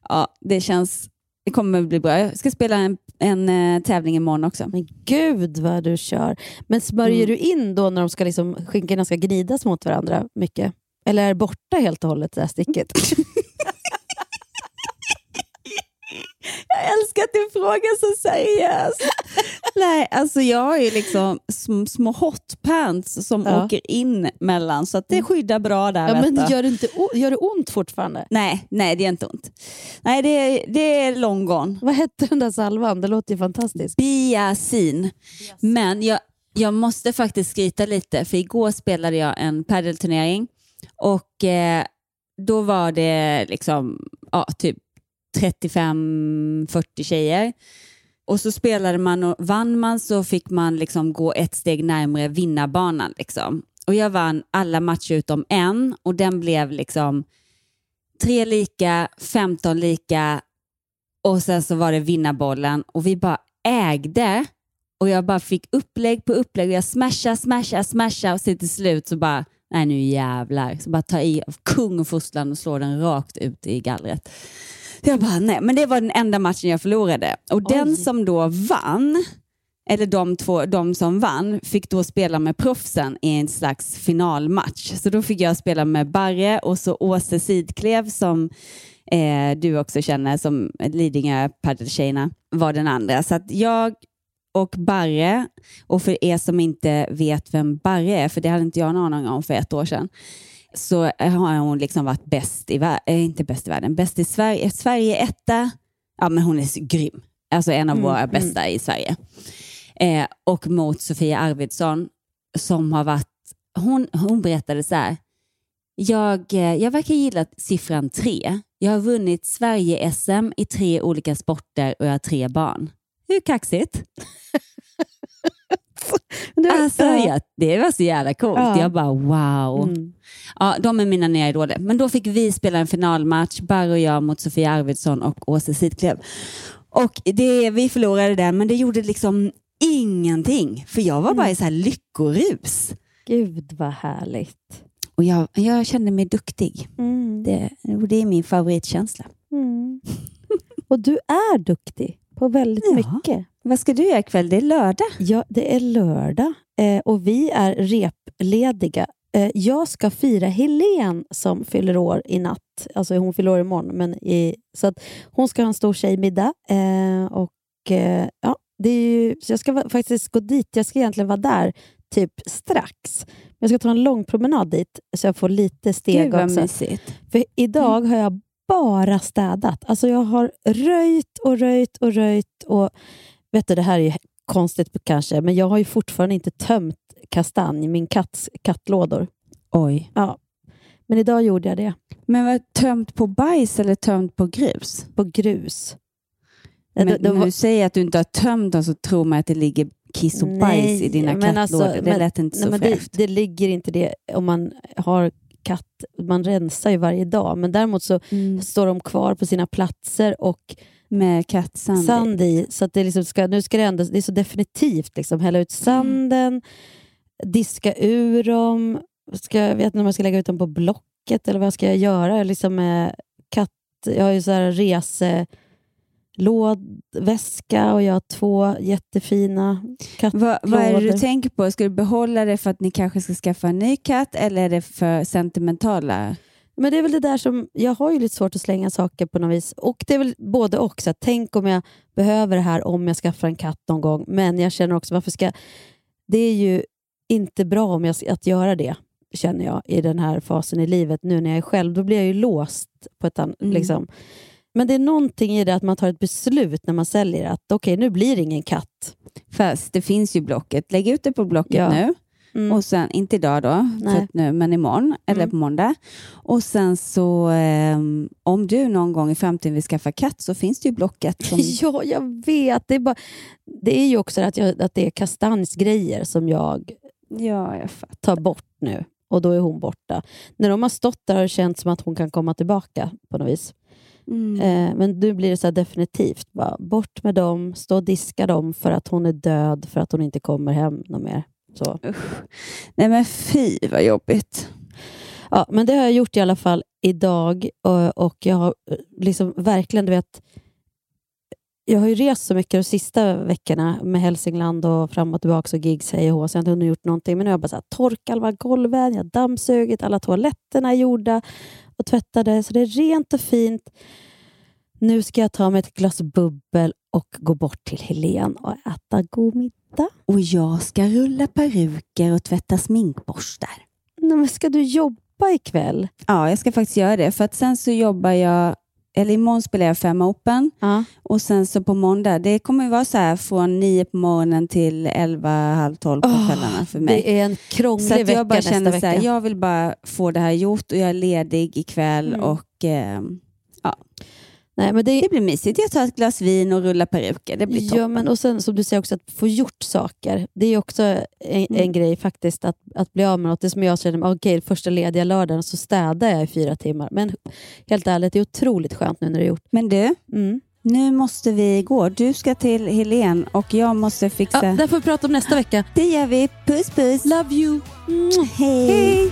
ja, det känns... Det kommer bli bra. Jag ska spela en, en eh, tävling imorgon också.
Men gud vad du kör. Men smörjer
Mm.
du in då när de ska liksom, skinkorna ska gnidas mot varandra mycket? Eller är det borta helt och hållet det här sticket?
Jag älskar att du frågar så seriöst. Nej, alltså jag har ju liksom sm- små hotpants som
Ja.
åker in mellan så att det skyddar bra där.
ja, men gör det, inte, gör det ont fortfarande?
Nej, nej, det är inte ont. Nej, det är, det är long gone.
Vad hette den där salvan? Det låter ju fantastiskt.
Biasin. Men jag, jag måste faktiskt skryta lite, för igår spelade jag en paddelturnering och eh, då var det liksom ja, typ 35-40 tjejer. Och så spelade man och vann man så fick man liksom gå ett steg närmare vinnarbanan. Liksom. Och jag vann alla matcher utom en och den blev liksom tre lika, 15 lika och sen så var det vinnarbollen och vi bara ägde och jag bara fick upplägg på upplägg och jag smashade, smashade, smashade och så till slut så bara, nej nu jävlar, så bara ta i av kung och fosterland och slå den rakt ut i gallret. Jag bara, nej, men det var den enda matchen jag förlorade. Och den som då vann, eller de två de som vann, fick då spela med proffsen i en slags finalmatch. Så då fick jag spela med Barre och så Åse Sidklev som eh, du också känner som Lidingö padeltjejerna var den andra. Så att jag och Barre, och för er som inte vet vem Barre är, för det hade inte jag någon aning om för ett år sedan, så har hon liksom varit bäst i världen, äh, inte bäst i världen, bäst i Sverige, Sverige etta. Ja, men hon är grym. Alltså en av
Mm,
våra
mm.
bästa i Sverige. Eh, och mot Sofia Arvidsson som har varit, hon, hon berättade så här, jag, eh, jag verkar gilla siffran tre. Jag har vunnit Sverige-SM i tre olika sporter och jag har tre barn. Hur kaxigt? alltså,
ja.
det var så jävla coolt.
Ja.
Jag bara wow.
Mm.
Ja, de är mina nya idoler. Men då fick vi spela en finalmatch, Barry och jag mot Sofia Arvidsson och Åse Sidklev. Och det, vi förlorade den, men det gjorde liksom ingenting. För jag var bara i så här lyckorus.
Gud vad härligt.
Och jag, jag kände mig duktig.
Mm.
Det, och det är min favoritkänsla.
Mm. Och du är duktig på väldigt
Ja.
mycket.
Vad ska du göra ikväll? Det är lördag.
Ja, det är lördag eh, och vi är replediga. Eh, jag ska fira Helen som fyller år i natt. Alltså hon fyller år imorgon. Men i, så att hon ska ha en stor tjejmiddag. Eh, och, eh, ja, det är ju, så jag ska faktiskt gå dit. Jag ska egentligen vara där typ strax. Men jag ska ta en lång promenad dit så jag får lite steg
Gud vad
också.
mysigt.
För idag har jag bara städat. Alltså jag har röjt och röjt och röjt. Och, vet du, det här är konstigt kanske, men jag har ju fortfarande inte tömt kastanj, min katts kattlådor.
Oj.
Ja. Men idag gjorde jag det.
Men var tömt på bajs eller tömt på grus?
På grus.
Men
det- det
när du säger att du inte har tömt dem så tror man att det ligger kiss och bajs i dina
men
kattlådor.
alltså,
det
men-
lät inte
nej,
så
det,
fräscht.
det ligger inte det om man har katt. Man rensar ju varje dag, men däremot så
Mm.
står de kvar på sina platser och
Med kattsand i.
sand i. Så det, liksom ska, nu ska det, ändå, det är så definitivt. Liksom, hälla ut sanden, diska ur dem. Ska, jag vet inte om jag ska lägga ut dem på Blocket eller vad ska jag göra? Liksom med katt, jag har ju så här reselådväska och jag har två jättefina kattlådor.
Vad, vad är det du tänker på? Ska du behålla det för att ni kanske ska skaffa en ny katt eller är det för sentimentala?
Men det är väl det där som, jag har ju lite svårt att slänga saker på något vis. Och det är väl både och. Så att tänk om jag behöver det här om jag skaffar en katt någon gång. Men jag känner också, varför ska... Det är ju inte bra om jag, att göra det, känner jag, i den här fasen i livet. Nu när jag är själv, då blir jag ju låst på ett annat...
Mm.
Liksom. Men det är någonting i det att man tar ett beslut när man säljer att okej, nu blir det ingen katt.
Fast det finns ju Blocket. Lägg ut det på Blocket
Ja.
nu.
Mm.
Och sen, inte idag då, nu, men imorgon eller
Mm.
på måndag. Och sen så, ehm, om du någon gång i framtiden vill skaffa katt så finns det ju Blocket. Som,
Ja, jag vet. Det är, bara, det är ju också att, jag, att det är kastanjsgrejer som jag
ja, jag fattar.
tar bort nu. Och då är hon borta. När de har stått där har det känts som att hon kan komma tillbaka på något vis.
Mm.
Eh, men nu blir det så definitivt. Bara, bort med dem, stå och diska dem för att hon är död, för att hon inte kommer hem något mer. Så.
Nej men fy vad jobbigt.
Ja, men det har jag gjort i alla fall idag eh, och, jag har eh, liksom verkligen, du vet, jag har ju rest så mycket de sista veckorna med Hälsingland och fram och tillbaka och gigs hej och hå, så jag har inte hunnit gjort någonting. Men nu har jag bara så här, torkat alla golven, jag har dammsugit, alla toaletterna är gjorda och tvättade, så det är rent och fint. Nu ska jag ta mig ett glas bubbel och gå bort till Helen och äta god middag.
Och jag ska rulla peruker och tvätta sminkborstar.
Nej, men ska du jobba ikväll?
Ja, jag ska faktiskt göra det. För att sen så jobbar jag, eller imorgon spelar jag fem open och sen så på måndag, det kommer ju vara så här från nio på morgonen till elva, halv tolv på
Åh,
kvällarna för mig.
Det är en krånglig
Så att
vecka
jag bara
nästa
känner
vecka.
så här, jag vill bara få det här gjort och jag är ledig ikväll
Mm.
och eh, ja.
Nej, men det...
det blir mysigt. Jag tar ett glas vin och rullar peruker. Det blir toppen.
Ja, men och sen som du säger också att få gjort saker. Det är också en, en
Mm.
grej faktiskt att, att bli av med något. Det är som jag känner, okej, första lediga lördagen så städar jag i fyra timmar. Men helt ärligt, det är otroligt skönt nu när det är gjort.
Men du,
Mm.
nu måste vi gå. Du ska till Helen och jag måste fixa...
Ja, det får vi prata om nästa vecka.
Det gör vi. Puss puss.
Love you.
Hej. Hej.